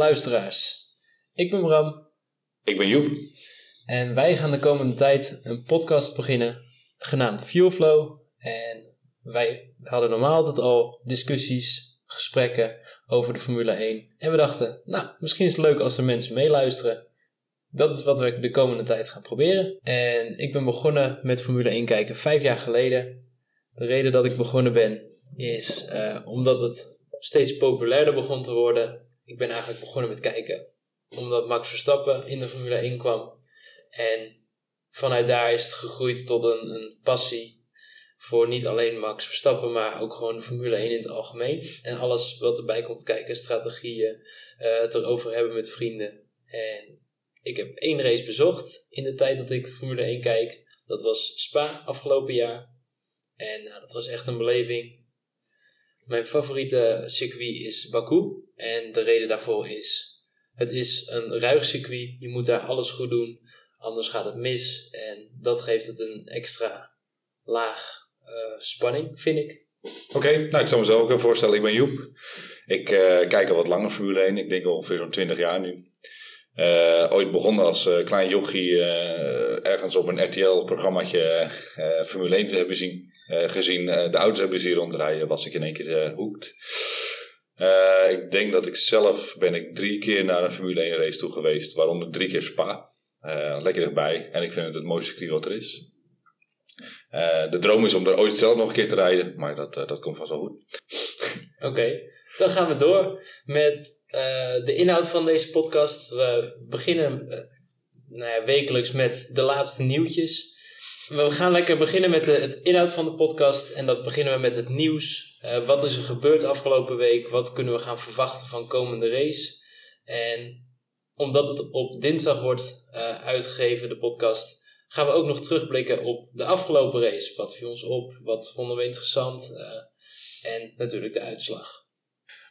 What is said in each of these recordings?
Luisteraars. Ik ben Bram Ik ben Joep. en wij gaan de komende tijd een podcast beginnen genaamd Fuel Flow. En wij hadden normaal altijd al discussies, gesprekken over de Formule 1. En we dachten, nou, misschien is het leuk als er mensen meeluisteren. Dat is wat we de komende tijd gaan proberen. En ik ben begonnen met Formule 1 kijken vijf jaar geleden. De reden dat ik begonnen ben is eh, omdat het steeds populairder begon te worden. Ik ben eigenlijk begonnen met kijken omdat Max Verstappen in de Formule 1 kwam. En vanuit daar is het gegroeid tot een, een passie voor niet alleen Max Verstappen, maar ook gewoon Formule 1 in het algemeen. En alles wat erbij komt kijken, strategieën, eh, het erover hebben met vrienden. En ik heb één race bezocht in de tijd dat ik Formule 1 kijk. Dat was Spa afgelopen jaar. En nou, dat was echt een beleving. Mijn favoriete circuit is Baku. En de reden daarvoor is: het is een ruig circuit. Je moet daar alles goed doen, anders gaat het mis. En dat geeft het een extra laag eh, spanning, vind ik. Oké, nou ik zal mezelf ook even voorstellen. Ik ben Joep. Ik eh, kijk al wat langer Formule 1. Ik denk ongeveer zo'n 20 jaar nu. Eh, ooit begonnen als klein jochie ergens op een RTL-programmaatje Formule 1 te hebben zien, gezien. eh, de auto's hebben zien rondrijden, was ik in één keer eh, hoekt. Eh, ik denk dat ik zelf ben ik drie keer naar een Formule 1 race toe geweest, waaronder drie keer Spa. Eh, lekker dichtbij en ik vind het het mooiste circuit wat er is. Eh, de droom is om er ooit zelf nog een keer te rijden, maar dat, eh, dat komt vast wel goed. Oké, dan gaan we door met eh, de inhoud van deze podcast. We beginnen eh, nou ja, wekelijks met de laatste nieuwtjes. We gaan lekker beginnen met de, het inhoud van de podcast. En dat beginnen we met het nieuws. Eh, wat is er gebeurd afgelopen week? Wat kunnen we gaan verwachten van komende race? En omdat het op dinsdag wordt eh, uitgegeven, de podcast, gaan we ook nog terugblikken op de afgelopen race. Wat viel ons op? Wat vonden we interessant? Eh, en natuurlijk de uitslag.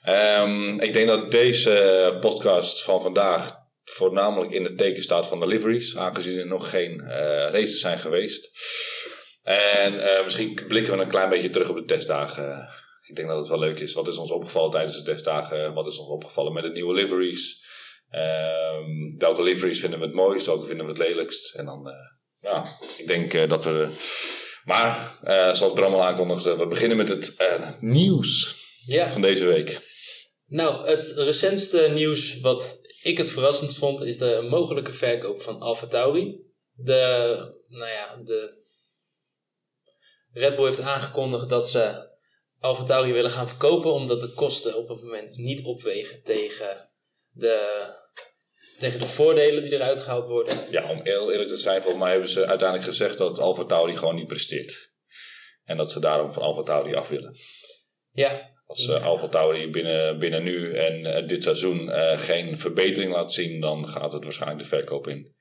Ehm, ik denk dat deze podcast van vandaag voornamelijk in het teken staat van de liveries, aangezien er nog geen eh, races zijn geweest. En eh, misschien blikken we een klein beetje terug op de testdagen. Ik denk dat het wel leuk is. Wat is ons opgevallen tijdens de testdagen? Wat is ons opgevallen met de nieuwe liveries? Ehm, welke liveries vinden we het mooist? Welke vinden we het lelijkst? En dan, eh, ja, ik denk dat we. Maar, zoals Bram al aankondigde, we beginnen met het nieuws Ja, van deze week. nou, het recentste nieuws wat ik het verrassend vond, is de mogelijke verkoop van Alfa Tauri. De, nou ja, de Red Bull heeft aangekondigd dat ze Alfa Tauri willen gaan verkopen, omdat de kosten op het moment niet opwegen tegen de, tegen de voordelen die eruit gehaald worden. Ja, om heel eerlijk te zijn, volgens mij hebben ze uiteindelijk gezegd dat Alfa Tauri gewoon niet presteert. En dat ze daarom van Alfa Tauri af willen. Ja, Als uh, Alfa Tauri binnen, binnen nu en uh, dit seizoen uh, geen verbetering laat zien, dan gaat het waarschijnlijk de verkoop in.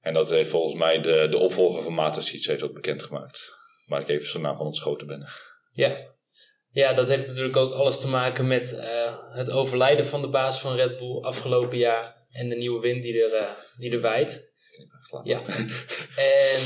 En dat heeft volgens mij de, de opvolger van Mateschitz heeft dat bekendgemaakt. Waar ik even zo na van ontschoten ben. Ja. ja, dat heeft natuurlijk ook alles te maken met het overlijden van de baas van Red Bull afgelopen jaar. En de nieuwe wind die er, die er waait. Ja. en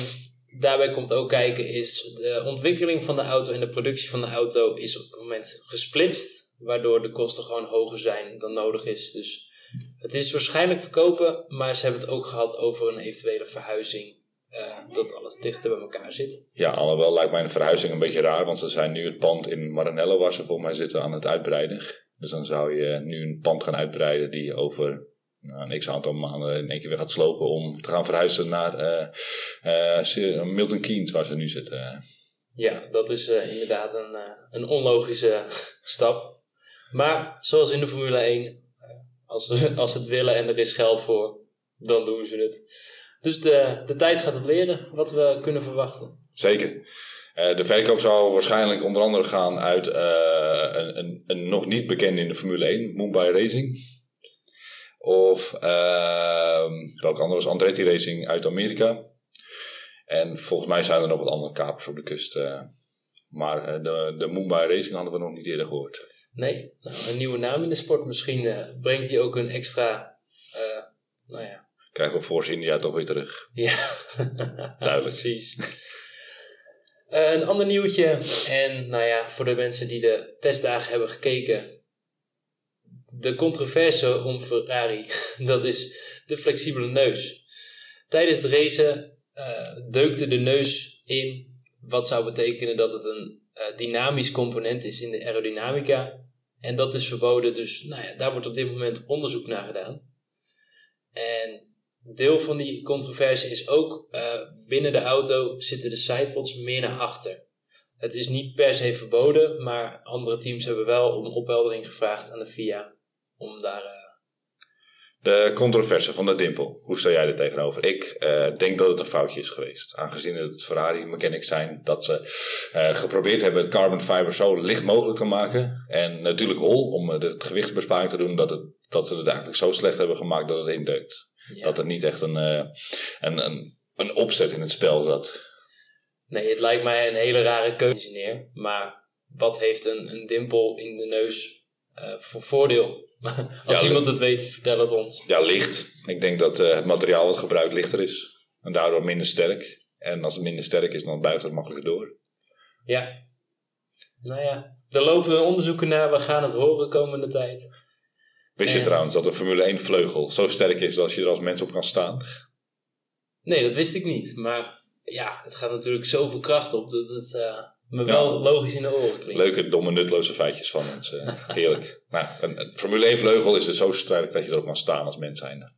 daarbij komt ook kijken is de ontwikkeling van de auto en de productie van de auto is op het moment gesplitst. Waardoor de kosten gewoon hoger zijn dan nodig is. Dus het is waarschijnlijk verkopen, maar ze hebben het ook gehad over een eventuele verhuizing. Uh, dat alles dichter bij elkaar zit. Ja, alhoewel lijkt mij een verhuizing een beetje raar, want ze zijn nu het pand in Maranello, waar ze volgens mij zitten, aan het uitbreiden. Dus dan zou je nu een pand gaan uitbreiden die over nou, een x aantal maanden in één keer weer gaat slopen om te gaan verhuizen naar uh, uh, Milton Keynes, waar ze nu zitten. Ja, dat is inderdaad een, een onlogische stap. Maar zoals in de Formule 1, als, als ze het willen en er is geld voor, dan doen ze het. Dus de, de tijd gaat het leren wat we kunnen verwachten. Zeker. Uh, de verkoop zou waarschijnlijk onder andere gaan uit uh, een, een, een, nog niet bekende in de Formule 1, Mumbai Racing. Of uh, welke andere was Andretti Racing uit Amerika. En volgens mij zijn er nog wat andere kapers op de kust. Uh, maar de, de Mumbai Racing hadden we nog niet eerder gehoord. Nee, nou, een nieuwe naam in de sport. Misschien brengt hij ook een extra, nou ja, krijgen we Force India toch weer terug. Ja, duidelijk. Precies. Uh, een ander nieuwtje. En nou ja, voor de mensen die de testdagen hebben gekeken, de controverse om Ferrari, dat is de flexibele neus. Tijdens de race uh, deukte de neus in, wat zou betekenen dat het een uh, dynamisch component is in de aerodynamica. En dat is verboden, dus nou ja, daar wordt op dit moment onderzoek naar gedaan. En deel van die controverse is ook uh, binnen de auto zitten de sidepods meer naar achter. Het is niet per se verboden, maar andere teams hebben wel om opheldering gevraagd aan de FIA om daar. Uh... De controverse van de dimpel, hoe sta jij er tegenover? Ik uh, denk dat het een foutje is geweest. Aangezien het Ferrari mechanics zijn dat ze uh, geprobeerd hebben het carbon fiber zo licht mogelijk te maken. En natuurlijk hol, om het gewichtsbesparing te doen, dat, het, dat ze het eigenlijk zo slecht hebben gemaakt dat het indeukt. Ja. Dat er niet echt een, een, een, een opzet in het spel zat. Nee, het lijkt mij een hele rare keuze, engineer. Maar wat heeft een, een dimpel in de neus voor voordeel? Als ja, iemand het weet, vertel het ons. Ja, licht. Ik denk dat uh, het materiaal wat gebruikt lichter is. En daardoor minder sterk. En als het minder sterk is, dan buigt het makkelijker door. Ja. Nou ja, er lopen onderzoeken naar. We gaan het horen komende tijd. Wist je trouwens dat een Formule 1 vleugel zo sterk is dat je er als mens op kan staan? Nee, dat wist ik niet. Maar ja, het gaat natuurlijk zoveel kracht op dat het uh, me wel logisch in de oren klinkt. Leuke, domme, nutloze feitjes van ons. Uh, heerlijk. nou, een, een, Formule 1 vleugel is dus zo sterk dat je erop kan staan als mens zijnde.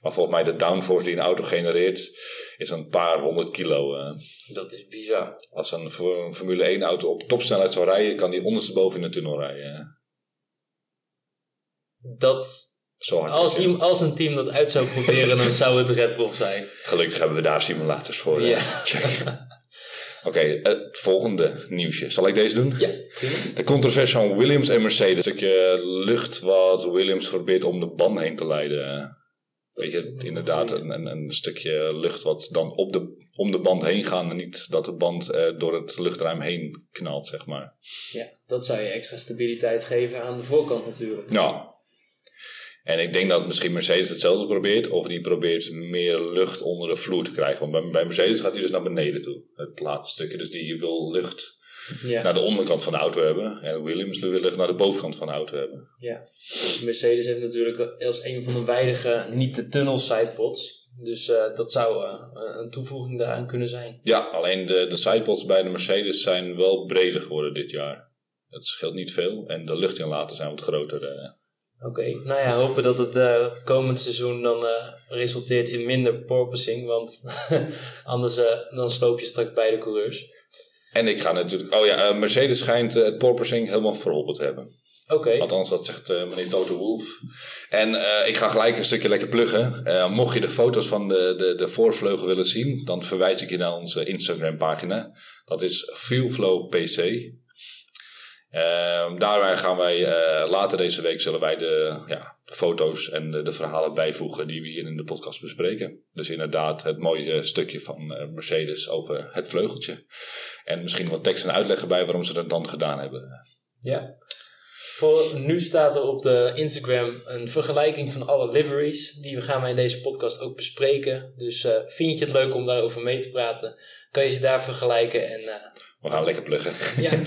Maar volgens mij de downforce die een auto genereert is een paar honderd kilo. Uh. Dat is bizar. Als een, een Formule 1 auto op topsnelheid zou rijden, kan die ondersteboven in de tunnel rijden. Dat als, iemand, als een team dat uit zou proberen, dan zou het Red Bull zijn. Gelukkig hebben we daar simulators voor. Ja. Oké, het volgende nieuwsje. Zal ik deze doen? Ja, De controverse van Williams en Mercedes. Een stukje lucht wat Williams probeert om de band heen te leiden. Weet je, inderdaad, een, een, stukje lucht wat dan op de, om de band heen gaat en niet dat de band uh, door het luchtruim heen knalt, zeg maar. Ja, dat zou je extra stabiliteit geven aan de voorkant natuurlijk. Ja, en ik denk dat misschien Mercedes hetzelfde probeert, of die probeert meer lucht onder de vloer te krijgen. Want bij, Mercedes gaat hij dus naar beneden toe, het laatste stukje. Dus die wil lucht ja. naar de onderkant van de auto hebben. En Williams wil lucht naar de bovenkant van de auto hebben. Ja, Mercedes heeft natuurlijk als een van de weinige niet de tunnel sidepods. Dus uh, dat zou uh, een toevoeging daaraan kunnen zijn. Ja, alleen de, de sidepods bij de Mercedes zijn wel breder geworden dit jaar. Dat scheelt niet veel. En de luchtinlaten zijn wat groter. Uh, Oké, nou ja, hopen dat het uh, komend seizoen dan uh, resulteert in minder porpoising, want anders uh, dan sloop je straks beide coureurs. En ik ga natuurlijk, oh ja, Mercedes schijnt het porpoising helemaal verholpen te hebben. Oké. Althans, dat zegt meneer Toto Wolf. En ik ga gelijk een stukje lekker pluggen. mocht je de foto's van de, de, de voorvleugel willen zien, dan verwijs ik je naar onze Instagram pagina. Dat is Fuelflow PC. Uh, daarbij gaan wij uh, later deze week zullen wij de, ja, foto's en de, de, verhalen bijvoegen die we hier in de podcast bespreken. Dus inderdaad het mooie stukje van uh, Mercedes over het vleugeltje. En misschien wat tekst en uitleg erbij waarom ze dat dan gedaan hebben. Ja. Voor nu staat er op de Instagram een vergelijking van alle liveries. Die gaan wij in deze podcast ook bespreken. Dus uh, vind je het leuk om daarover mee te praten, kan je ze daar vergelijken. En, we gaan lekker pluggen. Ja.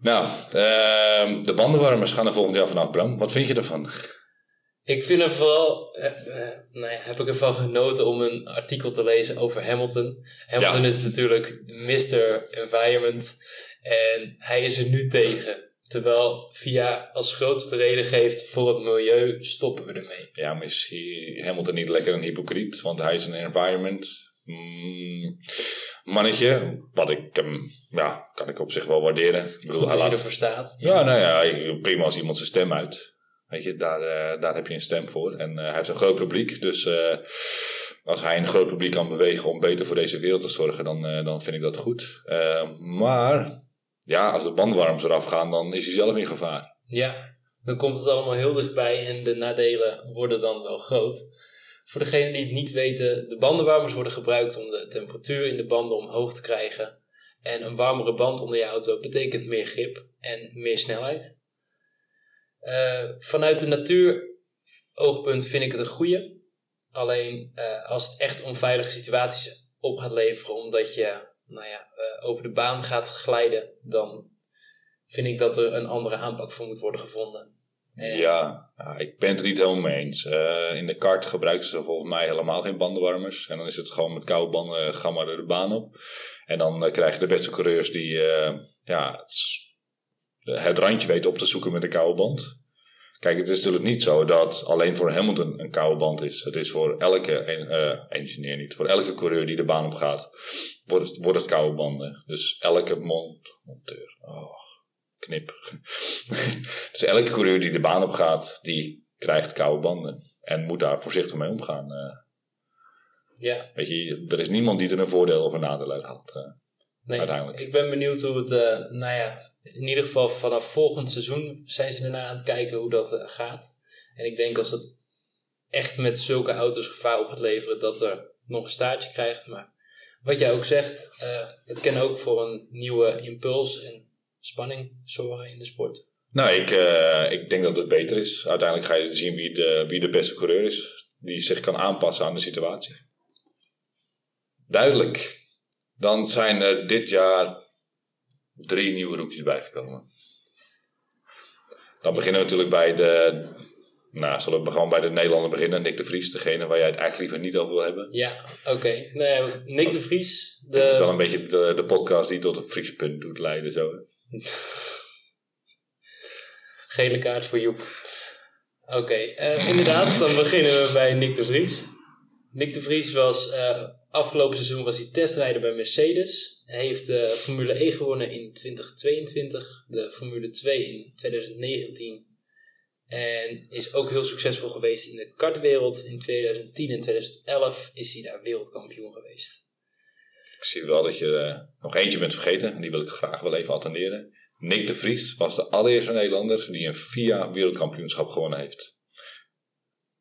Nou, uh, de bandenwarmers gaan er volgend jaar vanaf, Bram. Wat vind je ervan? Ik vind er vooral, uh, nou ja, heb ik ervan genoten om een artikel te lezen over Hamilton. Hamilton is natuurlijk Mr. Environment en hij is er nu tegen. Terwijl via als grootste reden geeft voor het milieu stoppen we ermee. Ja, maar is Hamilton niet lekker een hypocriet? Want hij is een environment Mm, mannetje, wat ik um, ja, kan ik op zich wel waarderen. Ik bedoel, Goed als je ervoor staat. Ja, nou ja, prima als iemand zijn stem uit. Weet je, daar, uh, daar heb je een stem voor. En uh, hij heeft een groot publiek, dus uh, als hij een groot publiek kan bewegen om beter voor deze wereld te zorgen, dan, dan vind ik dat goed. maar ja, als de bandwarms eraf gaan, dan is hij zelf in gevaar. Ja, dan komt het allemaal heel dichtbij en de nadelen worden dan wel groot. Voor degenen die het niet weten, de bandenwarmers worden gebruikt om de temperatuur in de banden omhoog te krijgen. En een warmere band onder je auto betekent meer grip en meer snelheid. Uh, vanuit de natuuroogpunt vind ik het een goede. Alleen uh, als het echt onveilige situaties op gaat leveren, omdat je nou ja, uh, over de baan gaat glijden, dan vind ik dat er een andere aanpak voor moet worden gevonden. Ja, ja, ik ben het er niet helemaal mee eens. Eh, in de kart gebruiken ze volgens mij helemaal geen bandenwarmers. En dan is het gewoon met koude banden, ga maar de baan op. En dan eh, krijg je de beste coureurs die eh, ja, het, randje weten op te zoeken met een koude band. Kijk, het is natuurlijk niet zo dat alleen voor Hamilton een koude band is. Het is voor elke eh, engineer niet. Voor elke coureur die de baan op gaat, wordt het, wordt het koude banden. Dus elke monteur, oh, knip. dus elke coureur die de baan op gaat, die krijgt koude banden. En moet daar voorzichtig mee omgaan. eh. ja, weet je, er is niemand die er een voordeel of een nadeel uit haalt. eh. nee, Uiteindelijk. ik ben benieuwd hoe het, eh, nou ja, in ieder geval vanaf volgend seizoen zijn ze ernaar aan het kijken hoe dat gaat. En ik denk als het echt met zulke auto's gevaar op gaat leveren, dat er nog een staartje krijgt. Maar wat jij ook zegt, het kan ook voor een nieuwe impuls en spanning zorgen in de sport. Nou, ik, eh, ik denk dat het beter is. Uiteindelijk ga je zien wie de, wie de beste coureur is. Die zich kan aanpassen aan de situatie. Duidelijk. Dan zijn er dit jaar drie nieuwe rookies bijgekomen. Dan beginnen we natuurlijk bij de... Nou, zullen we gewoon bij de Nederlander beginnen. Nick de Vries, degene waar jij het eigenlijk liever niet over wil hebben. Ja, oké. Nee, Nick de Vries, de... Het is wel een beetje de, de podcast die tot een Friespunt doet leiden. Zo. Gele kaart voor Joep. Oké, eh, inderdaad, dan beginnen we bij Nick de Vries. Nick de Vries was eh, afgelopen seizoen was hij testrijder bij Mercedes. Hij heeft de Formule E gewonnen in 2022, de Formule 2 in 2019. En is ook heel succesvol geweest in de kartwereld. In 2010 en 2011 is hij daar wereldkampioen geweest. Ik zie wel dat je eh, nog eentje bent vergeten. En die wil ik graag wel even attenderen. Nick de Vries was de allereerste Nederlander die een FIA wereldkampioenschap gewonnen heeft.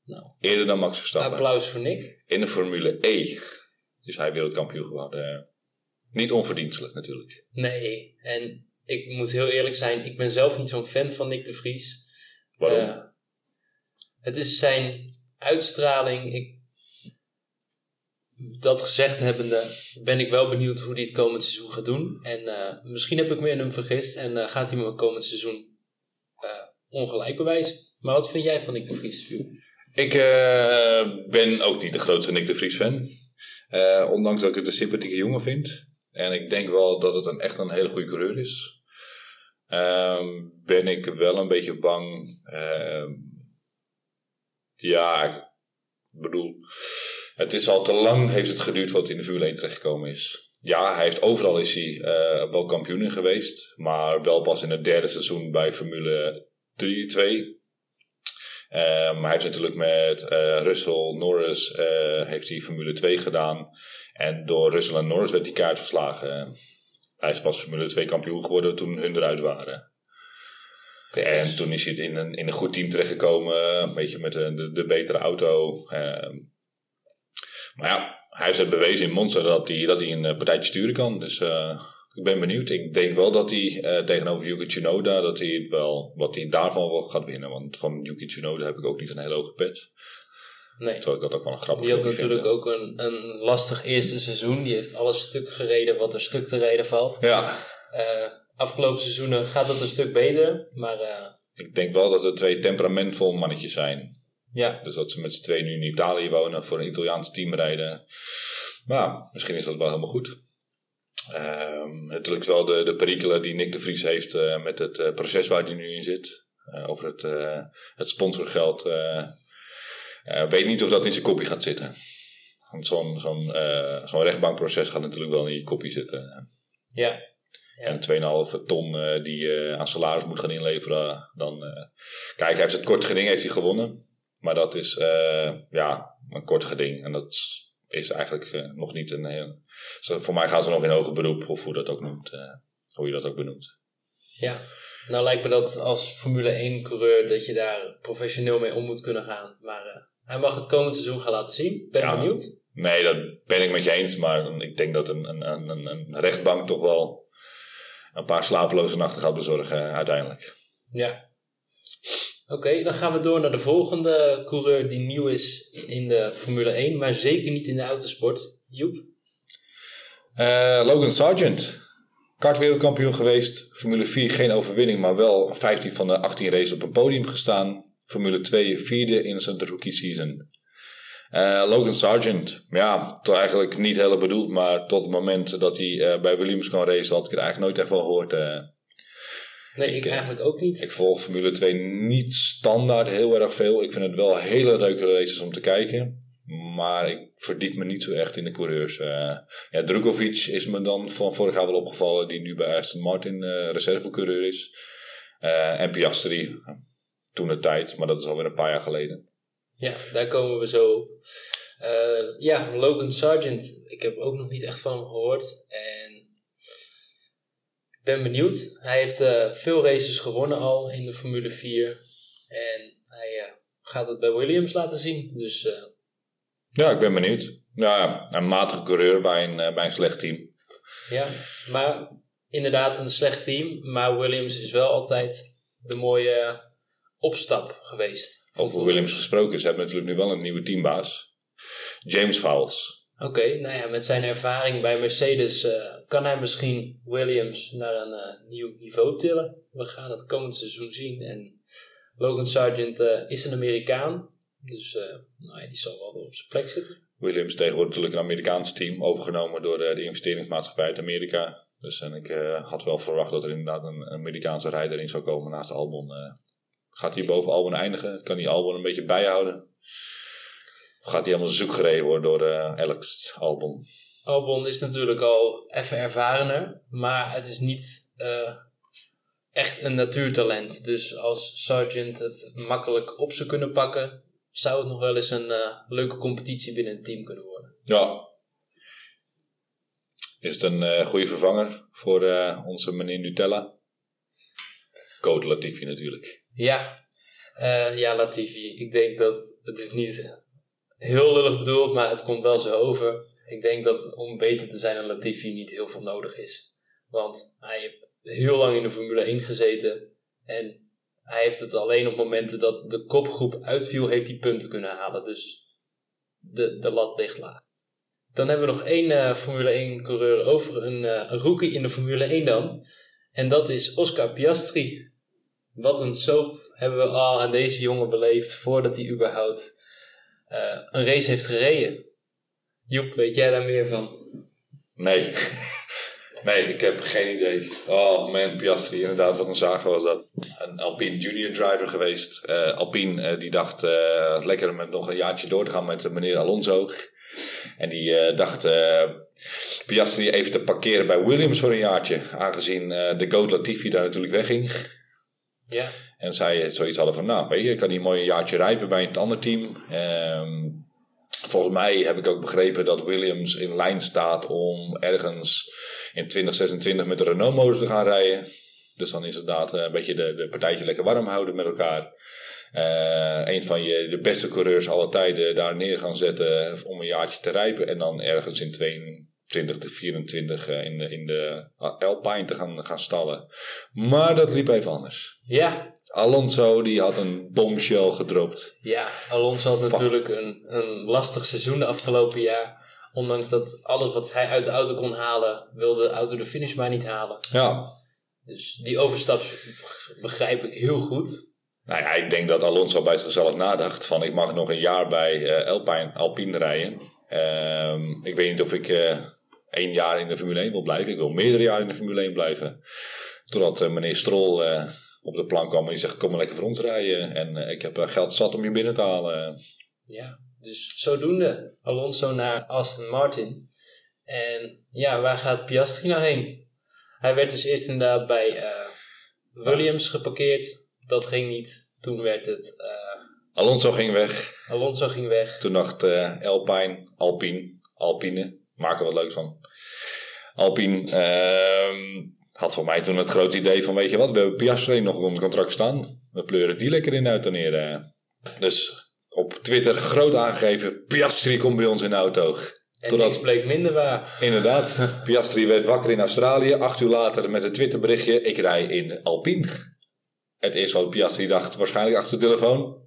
Nou, Eerder dan Max Verstappen. applaus voor Nick. In de Formule E is hij wereldkampioen geworden. Niet onverdienstelijk natuurlijk. Nee, en ik moet heel eerlijk zijn, ik ben zelf niet zo'n fan van Nick de Vries. Waarom? Eh, het is zijn uitstraling. Ik, dat gezegd hebbende, ben ik wel benieuwd hoe hij het komend seizoen gaat doen. En eh, misschien heb ik me in hem vergist en eh, gaat hij me komend seizoen eh, ongelijk bewijzen. Maar wat vind jij van Nick de Vries? Ik ben ook niet de grootste Nick de Vries fan. Ondanks dat ik het een sympathieke jongen vind. En ik denk wel dat het een, echt een hele goede coureur is. Ehm, ben ik wel een beetje bang. ehm, ja, ik bedoel, het is al te lang heeft het geduurd wat in de Formule 1 terechtgekomen is. Ja, hij heeft overal is hij eh, wel kampioen geweest, maar wel pas in het derde seizoen bij Formule 3, 2. Eh, maar hij heeft natuurlijk met eh, Russell, Norris, eh, heeft hij Formule 2 gedaan. En door Russell en Norris werd die kaart verslagen. Hij is pas Formule 2 kampioen geworden toen hun eruit waren. En toen is hij in een, in een goed team terechtgekomen, een beetje met de, de, de betere auto. Ehm, maar ja, hij heeft het bewezen in Monza dat hij, dat hij een eh, partijtje sturen kan. Dus eh, ik ben benieuwd. Ik denk wel dat hij eh, tegenover Yuki Tsunoda, dat hij, het wel, dat hij daarvan wel gaat winnen. Want van Yuki Tsunoda heb ik ook niet een hele hoge pet. Nee. Terwijl ik dat ook wel een grappig Die had natuurlijk vind, ook een, een lastig eerste seizoen. Die heeft alles stuk gereden wat er stuk te rijden valt. Ja, afgelopen seizoenen gaat het een stuk beter. Maar ik denk wel dat er twee temperamentvol mannetjes zijn. Ja, Dus dat ze met z'n twee nu in Italië wonen, voor een Italiaans team rijden. Maar misschien is dat wel helemaal goed. Ehm, natuurlijk wel de, de perikelen die Nick de Vries heeft eh, met het eh, proces waar hij nu in zit. Eh, over het, het sponsorgeld. weet niet of dat in zijn kopje gaat zitten. Want zo'n zo'n zo'n rechtbankproces gaat natuurlijk wel in je kopje zitten. ja, En 2,5 ton die je aan salaris moet gaan inleveren. Dan, Kijk, hij heeft het kort geding heeft hij gewonnen. Maar dat is eh, ja, een kort geding. En dat is eigenlijk eh, nog niet een heel... Voor mij gaan ze nog in hoger beroep, of hoe, dat ook noemt, eh, hoe je dat ook benoemt. ja. Nou lijkt me dat als Formule 1 coureur dat je daar professioneel mee om moet kunnen gaan. Maar hij mag het komend seizoen gaan laten zien. Ben Ja. benieuwd. Nee, dat ben ik met je eens. Maar ik denk dat een, een, een, een- rechtbank toch wel een paar slapeloze nachten gaat bezorgen uiteindelijk. Ja. Oké, dan gaan we door naar de volgende coureur die nieuw is in de Formule 1. Maar zeker niet in de autosport. Joep? Eh, Logan Sargent. Kartwereldkampioen geweest. Formule 4 geen overwinning, maar wel 15 van de 18 races op een podium gestaan. Formule 2 vierde in zijn rookie season. Uh, Logan Sargent, ja, toch eigenlijk niet heel bedoeld, maar tot het moment dat hij uh, bij Williams kan racen, had ik er eigenlijk nooit echt van gehoord. Nee, ik, eigenlijk ook niet. Ik volg Formule 2 niet standaard heel erg veel. Ik vind het wel hele leuke races om te kijken. Maar ik verdiep me niet zo echt in de coureurs. Uh, ja, Drukovic is me dan van vorig jaar wel opgevallen, die nu bij Aston Martin uh, reservecoureur is. Uh, en Piastri, toen de tijd, maar dat is alweer een paar jaar geleden. Ja, daar komen we zo. ja, Logan Sargent, ik heb ook nog niet echt van hem gehoord. En ben benieuwd. Hij heeft veel races gewonnen al in de Formule 4. En hij gaat het bij Williams laten zien. Dus ja, ik ben benieuwd. Ja, een matige coureur bij een, eh, bij een slecht team. Ja, maar inderdaad een slecht team. Maar Williams is wel altijd de mooie opstap geweest. Over Williams gesproken, ze hebben natuurlijk nu wel een nieuwe teambaas. James Fowles. Oké, nou ja, met zijn ervaring bij Mercedes uh, kan hij misschien Williams naar een uh, nieuw niveau tillen. We gaan het komend seizoen zien. En Logan Sargent uh, is een Amerikaan. Dus nou ja, die zal wel op zijn plek zitten. Williams tegenwoordig natuurlijk een Amerikaans team, overgenomen door de, investeringsmaatschappij uit Amerika. Dus en ik had wel verwacht dat er inderdaad een, Amerikaanse rijder in zou komen naast Albon. Gaat hij boven Albon eindigen? Kan hij Albon een beetje bijhouden? Gaat hij helemaal zoek gereden worden door Alex Albon? Albon is natuurlijk al even ervarener, maar het is niet echt een natuurtalent. Dus als Sargent het makkelijk op zou kunnen pakken, zou het nog wel eens een uh, leuke competitie binnen het team kunnen worden. Ja. Is het een uh, goede vervanger voor uh, onze meneer Nutella? Code Latifi natuurlijk. Ja. ja, Latifi. Ik denk dat het is niet heel lullig bedoeld, maar het komt wel zo over. Ik denk dat om beter te zijn dan Latifi niet heel veel nodig is. Want hij heeft heel lang in de Formule 1 gezeten. En hij heeft het alleen op momenten dat de kopgroep uitviel, heeft hij punten kunnen halen. Dus de, de lat ligt laag. Dan hebben we nog één uh, Formule 1 coureur over, een, uh, rookie in de Formule 1 dan. En dat is Oscar Piastri. Wat een soap hebben we al aan deze jongen beleefd voordat hij überhaupt een race heeft gereden. Joep, weet jij daar meer van? Nee. Nee, ik heb geen idee. Oh man, Piastri, inderdaad, wat een zagen was dat. Een Alpine junior driver geweest. Uh, Alpine uh, die dacht uh, lekker met nog een jaartje door te gaan met meneer Alonso. En die dacht Piastri even te parkeren bij Williams voor een jaartje. Aangezien de Goat Latifi daar natuurlijk wegging. Ja. En zij zoiets hadden van, nou je, ik kan hier mooi een jaartje rijpen bij een ander team. Ehm, volgens mij heb ik ook begrepen dat Williams in lijn staat om ergens in 2026 met de Renault motor te gaan rijden. Dus dan is het inderdaad eh, een beetje de, de partijtje lekker warm houden met elkaar. Uh, een van je de beste coureurs alle tijden daar neer gaan zetten om een jaartje te rijpen. En dan ergens in 22 tot 24 in de, in de Alpine te gaan, gaan stallen. Maar dat liep even anders. Ja. Alonso die had een bombshell gedropt. Ja, Alonso had natuurlijk een, een lastig seizoen de afgelopen jaar. Ondanks dat alles wat hij uit de auto kon halen, wilde de auto de finish maar niet halen. Ja. Dus die overstap begrijp ik heel goed. Nou ja, ik denk dat Alonso bij zichzelf nadacht van ik mag nog een jaar bij uh, Alpine, Alpine rijden. Uh, ik weet niet of ik uh, één jaar in de Formule 1 wil blijven. Ik wil meerdere jaren in de Formule 1 blijven. Totdat uh, meneer Stroll op de plank kwam en die zegt kom maar lekker voor ons rijden. En ik heb geld zat om je binnen te halen. Ja, dus zodoende Alonso naar Aston Martin. En ja, waar gaat Piastri nou heen? Hij werd dus eerst inderdaad bij uh, Williams geparkeerd. Dat ging niet. Toen werd het... Uh, Alonso ging weg. Alonso ging weg. Toen dacht uh, Alpine, Alpine, Alpine, maak er wat leuk van. Alpine ehm, had voor mij toen het grote idee van, weet je wat, we hebben Piastri nog onder contract staan. We pleuren die lekker in uit neer. Dus op Twitter groot aangegeven: Piastri komt bij ons in de auto. En Totdat, niks bleek minder waar. Inderdaad. Piastri werd wakker in Australië. Acht uur later met een Twitterberichtje: Ik rij in Alpine. Het eerste wat Piastri dacht, waarschijnlijk achter de telefoon.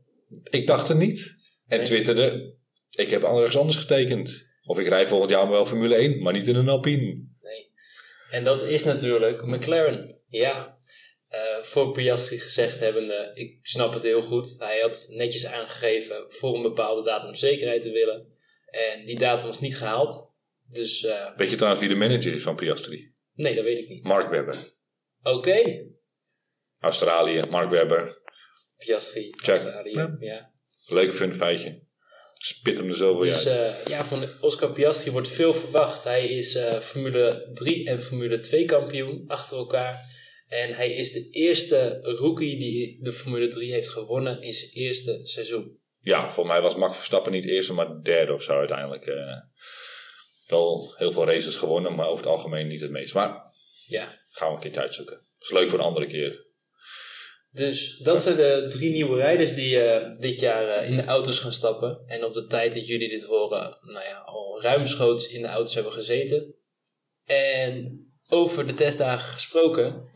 Ik dacht het niet. En twitterde: Ik heb anders anders getekend. Of ik rij volgend jaar wel Formule 1, maar niet in een Alpine. En dat is natuurlijk McLaren. Ja, uh, voor Piastri gezegd hebbende, ik snap het heel goed. Hij had netjes aangegeven voor een bepaalde datum zekerheid te willen. En die datum was niet gehaald. Dus, uh, weet je trouwens wie de manager is van Piastri? Nee, dat weet ik niet. Mark Webber. Oké. Australië, Mark Webber. Piastri, Australië, ja. Leuk fun feitje. Spit hem er zoveel dus, uit. Uh, ja, van Oscar Piastri wordt veel verwacht. Hij is uh, Formule 3 en Formule 2 kampioen achter elkaar. En hij is de eerste rookie die de Formule 3 heeft gewonnen in zijn eerste seizoen. Ja, voor mij was Max Verstappen niet eerste, maar derde of zo uiteindelijk. Uh, wel heel veel races gewonnen, maar over het algemeen niet het meest. Maar ja. gaan we een keertje uitzoeken. Dat is leuk voor een andere keer. Dus dat zijn de drie nieuwe rijders die uh, dit jaar uh, in de auto's gaan stappen. En op de tijd dat jullie dit horen, nou ja, al ruimschoots in de auto's hebben gezeten. En over de testdagen gesproken.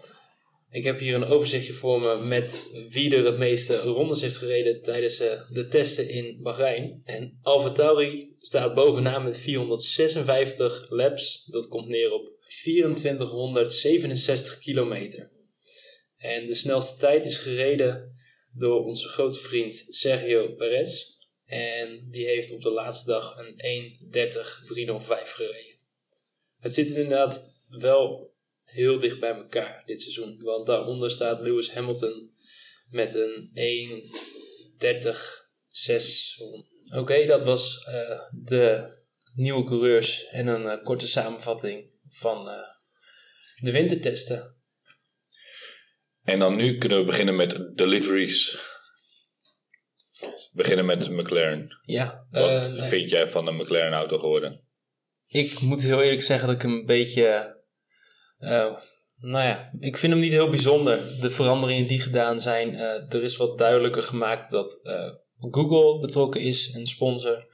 Ik heb hier een overzichtje voor me met wie er het meeste rondes heeft gereden tijdens uh, de testen in Bahrein. En Alfa Tauri staat bovenaan met 456 laps. Dat komt neer op 2467 kilometer. En de snelste tijd is gereden door onze grote vriend Sergio Perez. En die heeft op de laatste dag een 1.30.305 gereden. Het zit inderdaad wel heel dicht bij elkaar dit seizoen. Want daaronder staat Lewis Hamilton met een 1.30.6. Oké, dat was uh, de nieuwe coureurs en een uh, korte samenvatting van uh, de wintertesten. En dan nu kunnen we beginnen met deliveries. We beginnen met McLaren. Ja. Wat vind jij van de McLaren auto geworden? Ik moet heel eerlijk zeggen dat ik hem een beetje uh, nou ja, ik vind hem niet heel bijzonder. De veranderingen die gedaan zijn. Uh, er is wat duidelijker gemaakt dat Google betrokken is, een sponsor.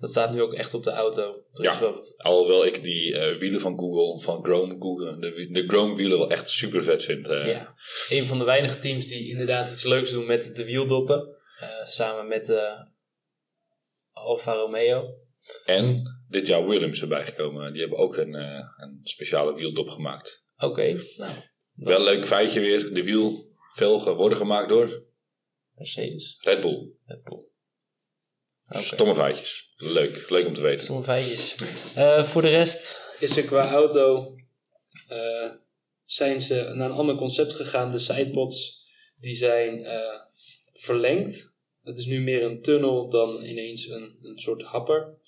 Dat staat nu ook echt op de auto. Er ja, alhoewel ik die wielen van Google, van Chrome, Google, de, de Chrome wielen wel echt super vet vind. Ja, een van de weinige teams die inderdaad iets leuks doen met de wieldoppen. samen met Alfa Romeo. En dit jaar Williams erbij gekomen. Die hebben ook een, een speciale wieldop gemaakt. Oké, nou. Wel een leuk feitje weer. De wielvelgen worden gemaakt door... Mercedes. Red Bull. Red Bull. Okay. Stomme feitjes. Leuk. Leuk om te weten. Stomme feitjes. uh, voor de rest is er qua auto... Uh, zijn ze naar een ander concept gegaan. De sidepods die zijn verlengd. Het is nu meer een tunnel dan ineens een, een soort happer.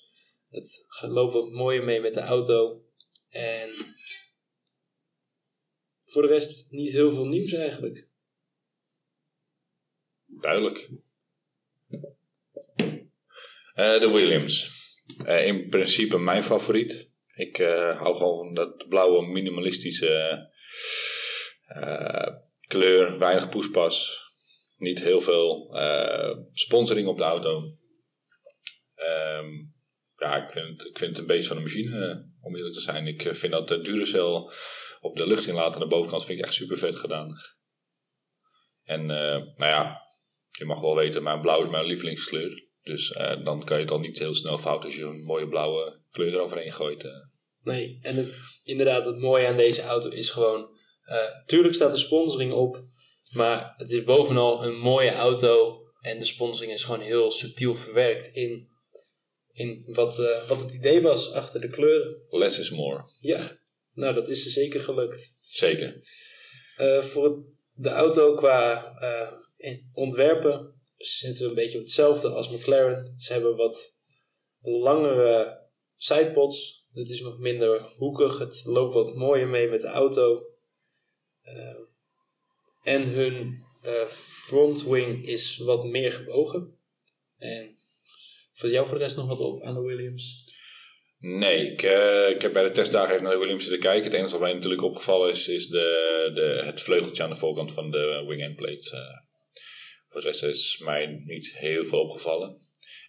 Het loopt wat mooier mee met de auto. En voor de rest niet heel veel nieuws eigenlijk. Duidelijk. Uh, de Williams. Uh, in principe mijn favoriet. Ik uh, hou gewoon van dat blauwe minimalistische kleur. Weinig poespas. Niet heel veel sponsoring op de auto. Um, ja, ik vind, ik vind het een beetje van een machine, eh, om eerlijk te zijn. Ik eh, vind dat de Duracell op de lucht inlaten aan de bovenkant vind ik echt super vet gedaan. En nou ja, je mag wel weten, mijn blauw is mijn lievelingskleur. Dus dan kan je het al niet heel snel fout als je een mooie blauwe kleur eroverheen gooit. Nee, en het, inderdaad, het mooie aan deze auto is gewoon... tuurlijk staat de sponsoring op, maar het is bovenal een mooie auto... En de sponsoring is gewoon heel subtiel verwerkt in in wat, uh, wat het idee was achter de kleuren. Less is more. Ja, nou dat is er zeker gelukt. Zeker. Uh, voor de auto qua uh, ontwerpen zitten we een beetje op hetzelfde als McLaren. Ze hebben wat langere sidepods. Het is nog minder hoekig. Het loopt wat mooier mee met de auto. en hun front wing is wat meer gebogen. En Valt jou voor de rest nog wat op aan de Williams? Nee, ik, uh, ik heb bij de testdagen even naar de Williams zitten kijken. Het enige wat mij natuurlijk opgevallen is, is de, de, het vleugeltje aan de voorkant van de wing end plates. Uh, voor de rest is mij niet heel veel opgevallen.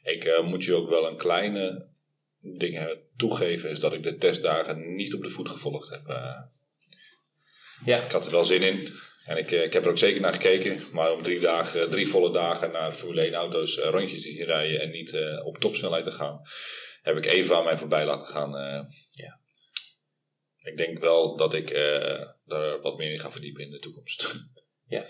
Ik uh, moet je ook wel een kleine ding toegeven, is dat ik de testdagen niet op de voet gevolgd heb. ja. Ik had er wel zin in. En ik, eh, ik heb er ook zeker naar gekeken. Maar om drie, dagen, drie volle dagen naar Formule 1 auto's uh, rondjes te zien rijden en niet uh, op topsnelheid te gaan, heb ik even aan mij voorbij laten gaan. ja. ik denk wel dat ik daar wat meer in ga verdiepen in de toekomst. Ja.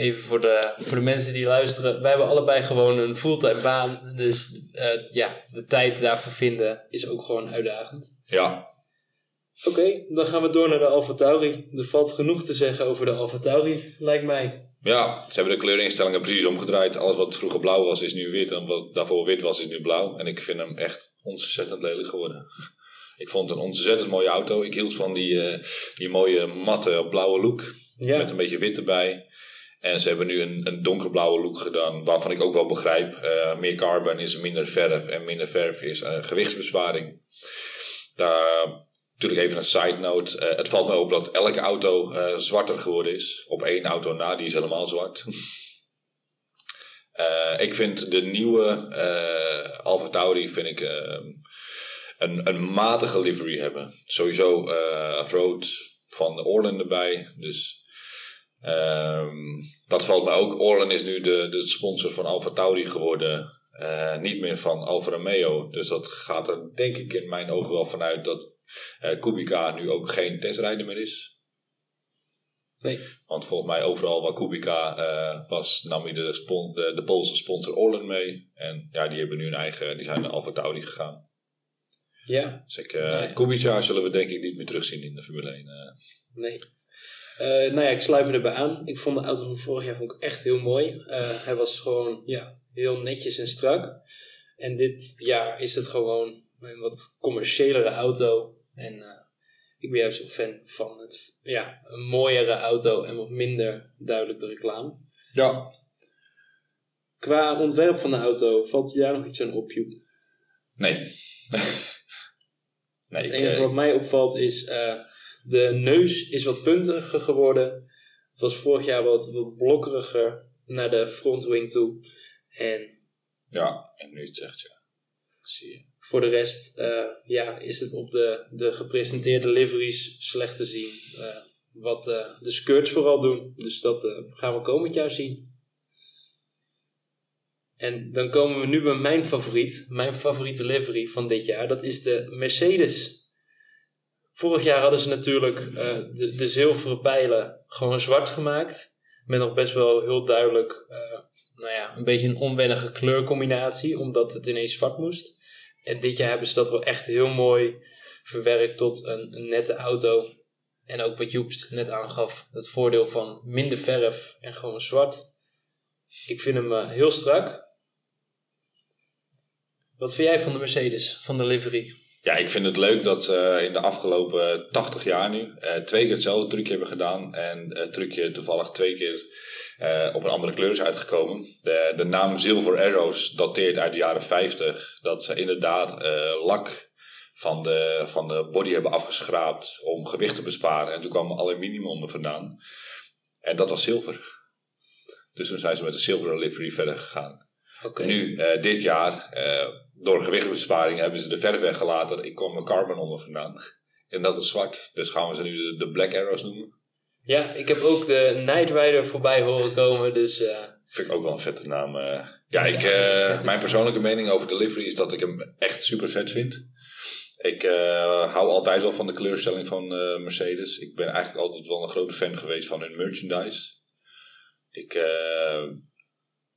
Even voor de, voor de mensen die luisteren. Wij hebben allebei gewoon een fulltime baan. Dus uh, ja, de tijd daarvoor vinden is ook gewoon uitdagend. Ja. Oké, dan gaan we door naar de Alfa Tauri. Er valt genoeg te zeggen over de Alfa Tauri, lijkt mij. Ja, ze hebben de kleurinstellingen precies omgedraaid. Alles wat vroeger blauw was, is nu wit. En wat daarvoor wit was, is nu blauw. En ik vind hem echt ontzettend lelijk geworden. Ik vond het een ontzettend mooie auto. Ik hield van die, uh, die mooie matte blauwe look. Ja. Met een beetje wit erbij. En ze hebben nu een, een donkerblauwe look gedaan. Waarvan ik ook wel begrijp. Uh, meer carbon is minder verf. En minder verf is uh, gewichtsbesparing. Daar Natuurlijk even een side note. Uh, het valt me op dat elke auto uh, zwarter geworden is. Op één auto na, die is helemaal zwart. ik vind de nieuwe Alfa Tauri vind ik, een, een matige livery hebben. Sowieso rood van de Orlen erbij. Dus um, dat valt me ook. Orlen is nu de, de sponsor van Alfa Tauri geworden. niet meer van Alfa Romeo. Dus dat gaat er denk ik in mijn ogen wel vanuit dat uh, Kubica nu ook geen testrijder meer is. Nee. Want volgens mij overal waar Kubica uh, was, nam hij de, de, de, Poolse sponsor Orlen mee. En ja, die hebben nu een eigen, die zijn naar Alfa Tauri gegaan. Ja. Dus ik, uh, nee. Kubica zullen we denk ik niet meer terugzien in de Formule 1. Nee. Uh, nou ja, ik sluit me erbij aan. Ik vond de auto van vorig jaar vond ik echt heel mooi. Uh, hij was gewoon ja, heel netjes en strak. En dit jaar is het gewoon een wat commerciëlere auto. En uh, ik ben juist zo fan van het, ja, een mooiere auto en wat minder duidelijk de reclame. Ja. Qua ontwerp van de auto, valt je daar nog iets aan op, Joep? Nee. nee het enige wat mij opvalt is, de neus is wat puntiger geworden. Het was vorig jaar wat, wat blokkeriger naar de frontwing toe. En... Ja, en nu het zegt, ja. Zie je. Voor de rest uh, ja, is het op de, de gepresenteerde liveries slecht te zien. Uh, wat uh, de skirts vooral doen. Dus dat gaan we komend jaar zien. En dan komen we nu bij mijn favoriet. Mijn favoriete livery van dit jaar. Dat is de Mercedes. Vorig jaar hadden ze natuurlijk de, de zilveren pijlen gewoon zwart gemaakt. Met nog best wel heel duidelijk nou ja, een beetje een onwennige kleurcombinatie. Omdat het ineens zwart moest. En dit jaar hebben ze dat wel echt heel mooi verwerkt tot een, nette auto. En ook wat Joepst net aangaf, het voordeel van minder verf en gewoon zwart. Ik vind hem uh, heel strak. Wat vind jij van de Mercedes, van de livery? Ja, ik vind het leuk dat ze in de afgelopen 80 jaar nu uh, twee keer hetzelfde trucje hebben gedaan. En het trucje toevallig twee keer uh, op een andere kleur is uitgekomen. De, de naam Silver Arrows dateert uit de jaren 50. Dat ze inderdaad uh, lak van de, van de body hebben afgeschraapt om gewicht te besparen. En toen kwam aluminium er vandaan. En dat was zilver. Dus toen zijn ze met de zilveren livery verder gegaan. Okay. Nu, dit jaar door gewichtbesparing hebben ze de verf weggelaten. Ik kom mijn carbon onder vandaan. En dat is zwart. Dus gaan we ze nu de, de Black Arrows noemen. Ja, ik heb ook de Night Rider voorbij horen komen. Dus, uh... Vind ik ook wel een vette naam. Uh. Ja, ik, uh, mijn persoonlijke mening over de livery is dat ik hem echt super vet vind. Ik hou altijd wel van de kleurstelling van Mercedes. Ik ben eigenlijk altijd wel een grote fan geweest van hun merchandise. Ik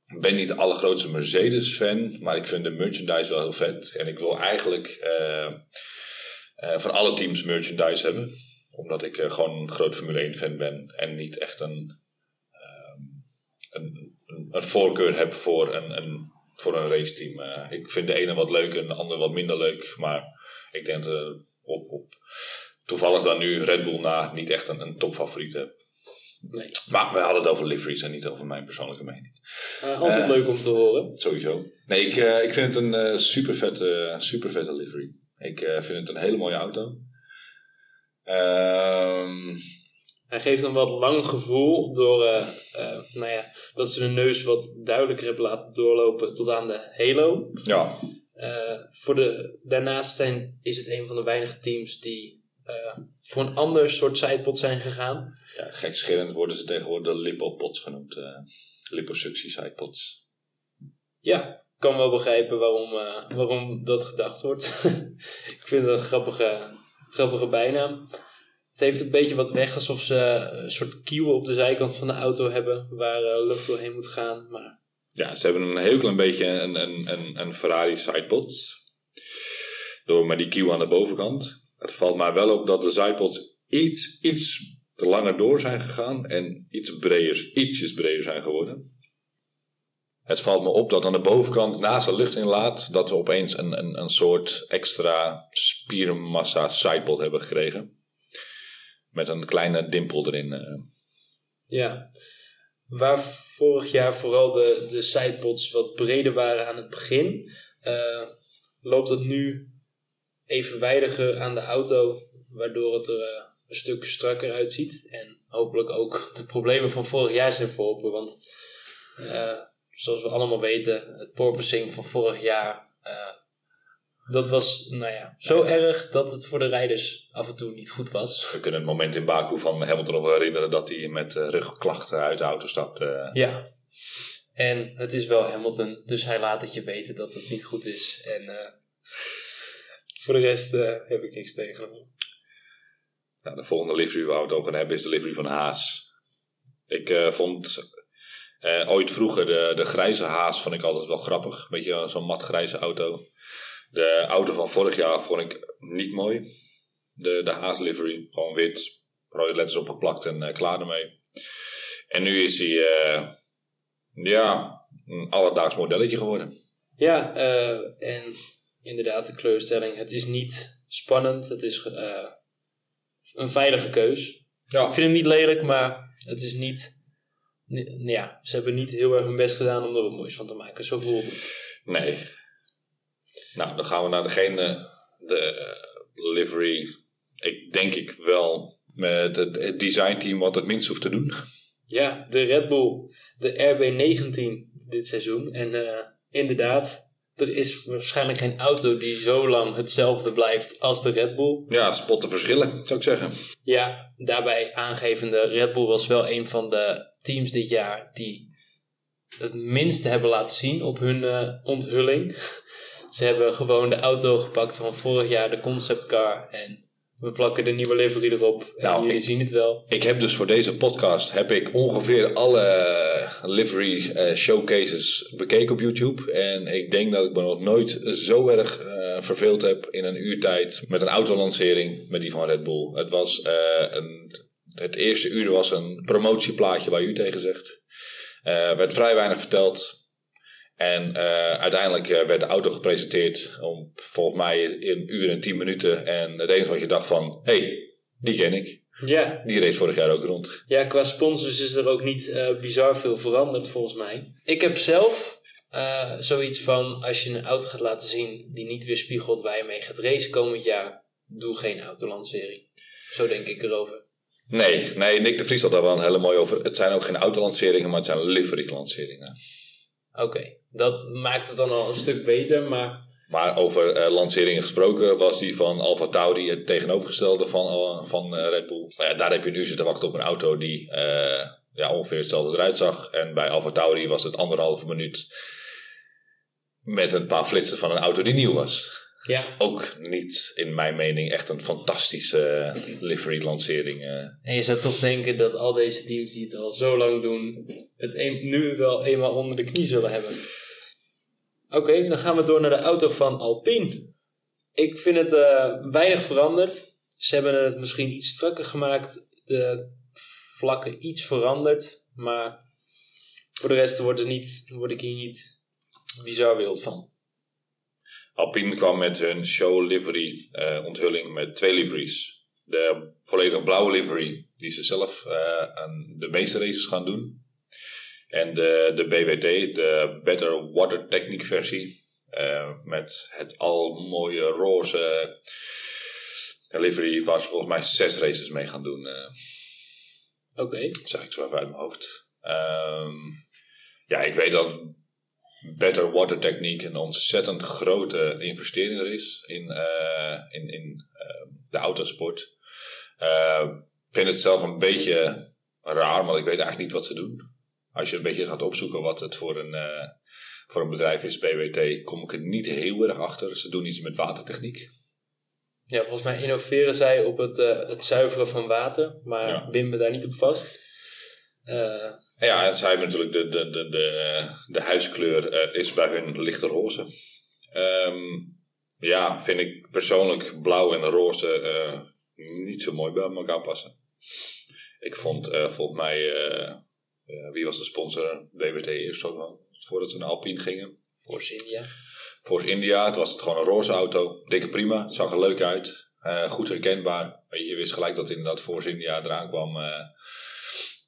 ben niet de allergrootste Mercedes-fan, maar ik vind de merchandise wel heel vet. En ik wil eigenlijk uh, uh, van alle teams merchandise hebben. Omdat ik uh, gewoon een groot Formule 1-fan ben en niet echt een, een, een, een, voorkeur heb voor een, een, voor een raceteam. ik vind de ene wat leuk en de andere wat minder leuk. Maar ik denk dat op, op toevallig dan nu Red Bull na niet echt een, een topfavoriet heb. Nee. Maar we hadden het over liveries en niet over mijn persoonlijke mening. Uh, altijd uh, leuk om te horen. Sowieso. Nee, ik, uh, ik vind het een super, vette, super vette livery. Ik vind het een hele mooie auto. Um, Hij geeft een wat lang gevoel door nou ja, dat ze de neus wat duidelijker hebben laten doorlopen tot aan de halo. Ja. voor de, daarnaast zijn, is het een van de weinige teams die voor een ander soort sidepod zijn gegaan. Ja, gekscherend worden ze tegenwoordig de lipopods genoemd. Uh, liposuctie sidepods. Ja, ik kan wel begrijpen waarom, uh, waarom dat gedacht wordt. ik vind het een grappige, grappige bijnaam. Het heeft een beetje wat weg alsof ze een soort kieuwen op de zijkant van de auto hebben waar uh, lucht doorheen moet gaan. Maar... Ja, ze hebben een heel klein beetje een, een, een, een Ferrari sidepod. Door met die kieuw aan de bovenkant. Het valt mij wel op dat de sidepods iets, iets te langer door zijn gegaan en iets breder, ietsjes breder zijn geworden. Het valt me op dat aan de bovenkant, naast de luchtinlaat, dat we opeens een, een, een soort extra spiermassa sidepod hebben gekregen. Met een kleine dimpel erin. eh. Ja, waar vorig jaar vooral de, de sidepods wat breder waren aan het begin, eh, loopt het nu evenwijdiger aan de auto, waardoor het er eh, een stuk strakker uitziet. En hopelijk ook de problemen van vorig jaar zijn verholpen, want eh, zoals we allemaal weten, het porpoising van vorig jaar, eh, dat was nou ja, zo erg dat het voor de rijders af en toe niet goed was. We kunnen het moment in Baku van Hamilton nog wel herinneren dat hij met rugklachten uit de auto stapte. Ja. En het is wel Hamilton, dus hij laat het je weten dat het niet goed is. En voor de rest eh, heb ik niks tegen hem. Nou, de volgende livery waar we het over gaan hebben is de livery van Haas. Ik eh, vond eh, ooit vroeger de, de grijze Haas vond ik altijd wel grappig. Weet je, zo'n matgrijze auto. De auto van vorig jaar vond ik niet mooi. De, de Haas livery, gewoon wit, rode letters opgeplakt en klaar ermee. En nu is hij, ja, een alledaags modelletje geworden. Ja, en inderdaad, de kleurstelling. Het is niet spannend. Het is eh, een veilige keus. Ja. Ik vind hem niet lelijk, maar het is niet... ni- Ja, ze hebben niet heel erg hun best gedaan om er wat moois van te maken. Zo voelt het. Nee. Nou, dan gaan we naar degene, de eh, livery. Ik denk ik wel met het, het designteam wat het minst hoeft te doen. Ja, de Red Bull, de RB19 dit seizoen. En eh, inderdaad, er is waarschijnlijk geen auto die zo lang hetzelfde blijft als de Red Bull. Ja, spot de verschillen, zou ik zeggen. Ja, daarbij aangevende, Red Bull was wel een van de teams dit jaar die het minste hebben laten zien op hun eh, onthulling. Ze hebben gewoon de auto gepakt van vorig jaar, de conceptcar. En we plakken de nieuwe livery erop. En Nou, ik- zien het wel. Ik heb dus voor deze podcast heb ik ongeveer alle livery eh, showcases bekeken op YouTube. En ik denk dat ik me nog nooit zo erg eh, verveeld heb in een uurtijd met een autolancering met die van Red Bull. Het was eh, een, het eerste uur was een promotieplaatje waar u tegen zegt. Er werd vrij weinig verteld. En eh, uiteindelijk eh, werd de auto gepresenteerd om volgens mij in een uur en tien minuten. En het enige wat je dacht van, hé, hey, die ken ik. Ja, Die reed vorig jaar ook rond. Ja, qua sponsors is er ook niet eh, bizar veel veranderd volgens mij. Ik heb zelf zoiets van, als je een auto gaat laten zien die niet weerspiegelt waar je mee gaat racen komend jaar, doe geen autolancering. Zo denk ik erover. Nee, nee, Nick de Vries had daar wel een hele mooie over. Het zijn ook geen autolanceringen, maar het zijn livery-lanceringen. Oké, dat maakt het dan al een stuk beter, maar Maar over eh, lanceringen gesproken was die van Alfa Tauri het tegenovergestelde van, eh, van eh, Red Bull. Nou ja, daar heb je uur zitten wachten op een auto die ja, ongeveer hetzelfde eruit zag. En bij Alfa Tauri was het anderhalve minuut met een paar flitsen van een auto die nieuw was. Ja. Ook niet, in mijn mening, echt een fantastische livery-lancering. eh. En je zou toch denken dat al deze teams die het al zo lang doen, het een- nu wel eenmaal onder de knie zullen hebben. Oké, dan gaan we door naar de auto van Alpine. Ik vind het eh, weinig veranderd. Ze hebben het misschien iets strakker gemaakt, de vlakken iets veranderd, maar voor de rest wordt, er niet, word ik hier niet bizar wild van. Alpine kwam met hun show livery eh, onthulling met twee liveries. De volledig blauwe livery, die ze zelf eh, aan de meeste races gaan doen. En de, de BWT, de Better Water Technique versie. eh, met het al mooie roze livery waar ze volgens mij zes races mee gaan doen. Oké, Dat zeg ik zo even uit mijn hoofd. Ehm, ja, ik weet dat Better Water Technique een ontzettend grote investering er is in, eh, in, in eh, de autosport. Eh, Ik vind het zelf een beetje raar, maar ik weet eigenlijk niet wat ze doen. Als je een beetje gaat opzoeken wat het voor een, eh, voor een bedrijf is, BWT, kom ik er niet heel erg achter. Ze doen iets met watertechniek. Ja, volgens mij innoveren zij op het, eh, het zuiveren van water, maar Ja. binden we daar niet op vast. Eh, Ja, en zij hebben natuurlijk de, de, de, de, de huiskleur eh, is bij hun lichte roze. Ehm, ja, vind ik persoonlijk blauw en roze eh, niet zo mooi bij elkaar passen. Ik vond eh, volgens mij, eh, eh, wie was de sponsor? WWT eerst ook wel, voordat ze naar Alpine gingen. Force India. Force India, het was het gewoon een roze auto. Dikke prima, zag er leuk uit. Eh, goed herkenbaar. Je, wist gelijk dat inderdaad Force India eraan kwam eh,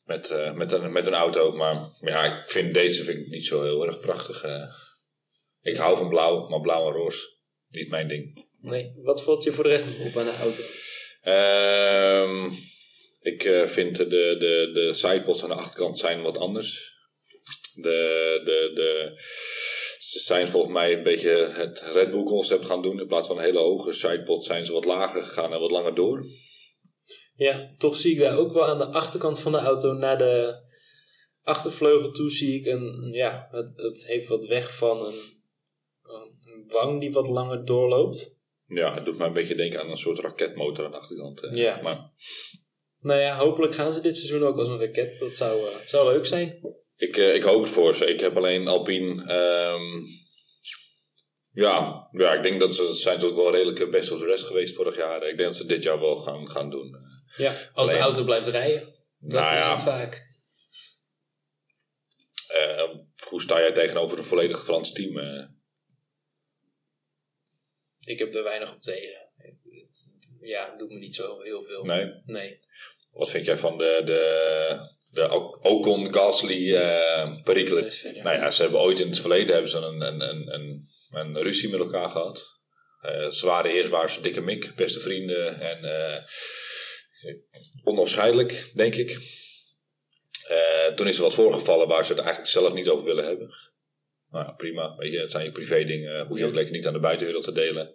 met, eh, met, een, met een auto. Maar ja, ik vind deze vind ik niet zo heel erg prachtig. eh. ik hou van blauw, maar blauw en roze, niet mijn ding. Nee, wat valt je voor de rest op aan de auto? Ehm, ik eh, vind de, de, de sidepods aan de achterkant zijn wat anders. De, de, de, ze zijn volgens mij een beetje het Red Bull concept gaan doen. In plaats van een hele hoge sidepod zijn ze wat lager gegaan en wat langer door. Ja, toch zie ik daar ook wel aan de achterkant van de auto naar de achtervleugel toe zie ik een, ja, het, het heeft wat weg van een, een wang die wat langer doorloopt. Ja, het doet mij een beetje denken aan een soort raketmotor aan de achterkant. eh. Ja. Maar Nou ja, hopelijk gaan ze dit seizoen ook als een raket. Dat zou, eh, zou leuk zijn. ik, eh, ik hoop het voor ze. Ik heb alleen Alpine. ehm, ja, ja, ik denk dat ze ze zijn toch wel redelijk best op de rest geweest vorig jaar. Ik denk dat ze dit jaar wel gaan, gaan doen. Ja, als de auto blijft rijden. Dat Nou is ja. het vaak. Eh, hoe sta jij tegenover een volledig Frans team? eh? Ik heb er weinig op tegen. Het, ja, het doet me niet zo heel veel. nee. Nee. Wat vind jij van de, de, de Ocon, Gasly, eh Perikle? Dus verder. Nou ja, ze hebben ooit in het verleden hebben ze een, een, een, een, een ruzie met elkaar gehad. Eh ze waren eerst waren ze dikke mik, beste vrienden en eh onafscheidelijk, denk ik. Eh, toen is er wat voorgevallen waar ze het eigenlijk zelf niet over willen hebben. Nou ja, prima, weet je, het zijn je privé dingen, hoef je ook lekker niet aan de buitenwereld te delen.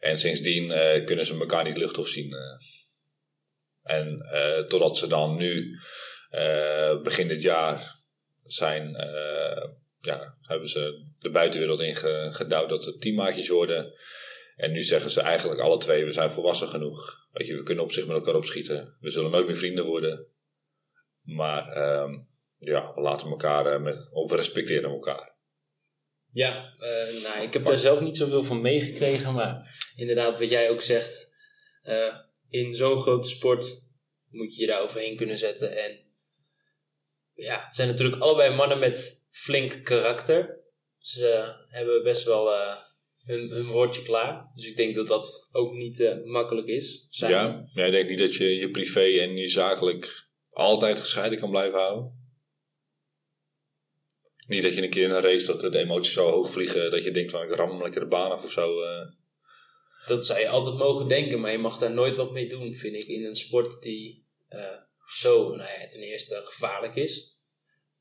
En sindsdien eh, kunnen ze elkaar niet luchthof zien. eh. En eh, totdat ze dan nu, eh, begin dit jaar, zijn, eh, ja, hebben ze de buitenwereld ingedouwd dat ze teammaatjes worden. En nu zeggen ze eigenlijk alle twee, we zijn volwassen genoeg. Weet je, we kunnen op zich met elkaar opschieten. We zullen nooit meer vrienden worden. Maar ehm, ja, we laten elkaar, eh, met, of we respecteren elkaar. Ja, eh, nou, ik heb daar zelf niet zoveel van meegekregen, maar inderdaad, wat jij ook zegt, eh, in zo'n grote sport moet je je daar overheen kunnen zetten. En ja, het zijn natuurlijk allebei mannen met flink karakter. Ze hebben best wel eh, hun, hun woordje klaar. Dus ik denk dat dat ook niet eh, makkelijk is. samen. Ja, ja, ik denk niet dat je je privé en je zakelijk altijd gescheiden kan blijven houden. Niet dat je een keer in een race dat de emoties zo hoog vliegen dat je denkt van ik ram lekker de baan af of zo. eh. Dat zou je altijd mogen denken, maar je mag daar nooit wat mee doen, vind ik, in een sport die eh, zo, nou ja, ten eerste gevaarlijk is.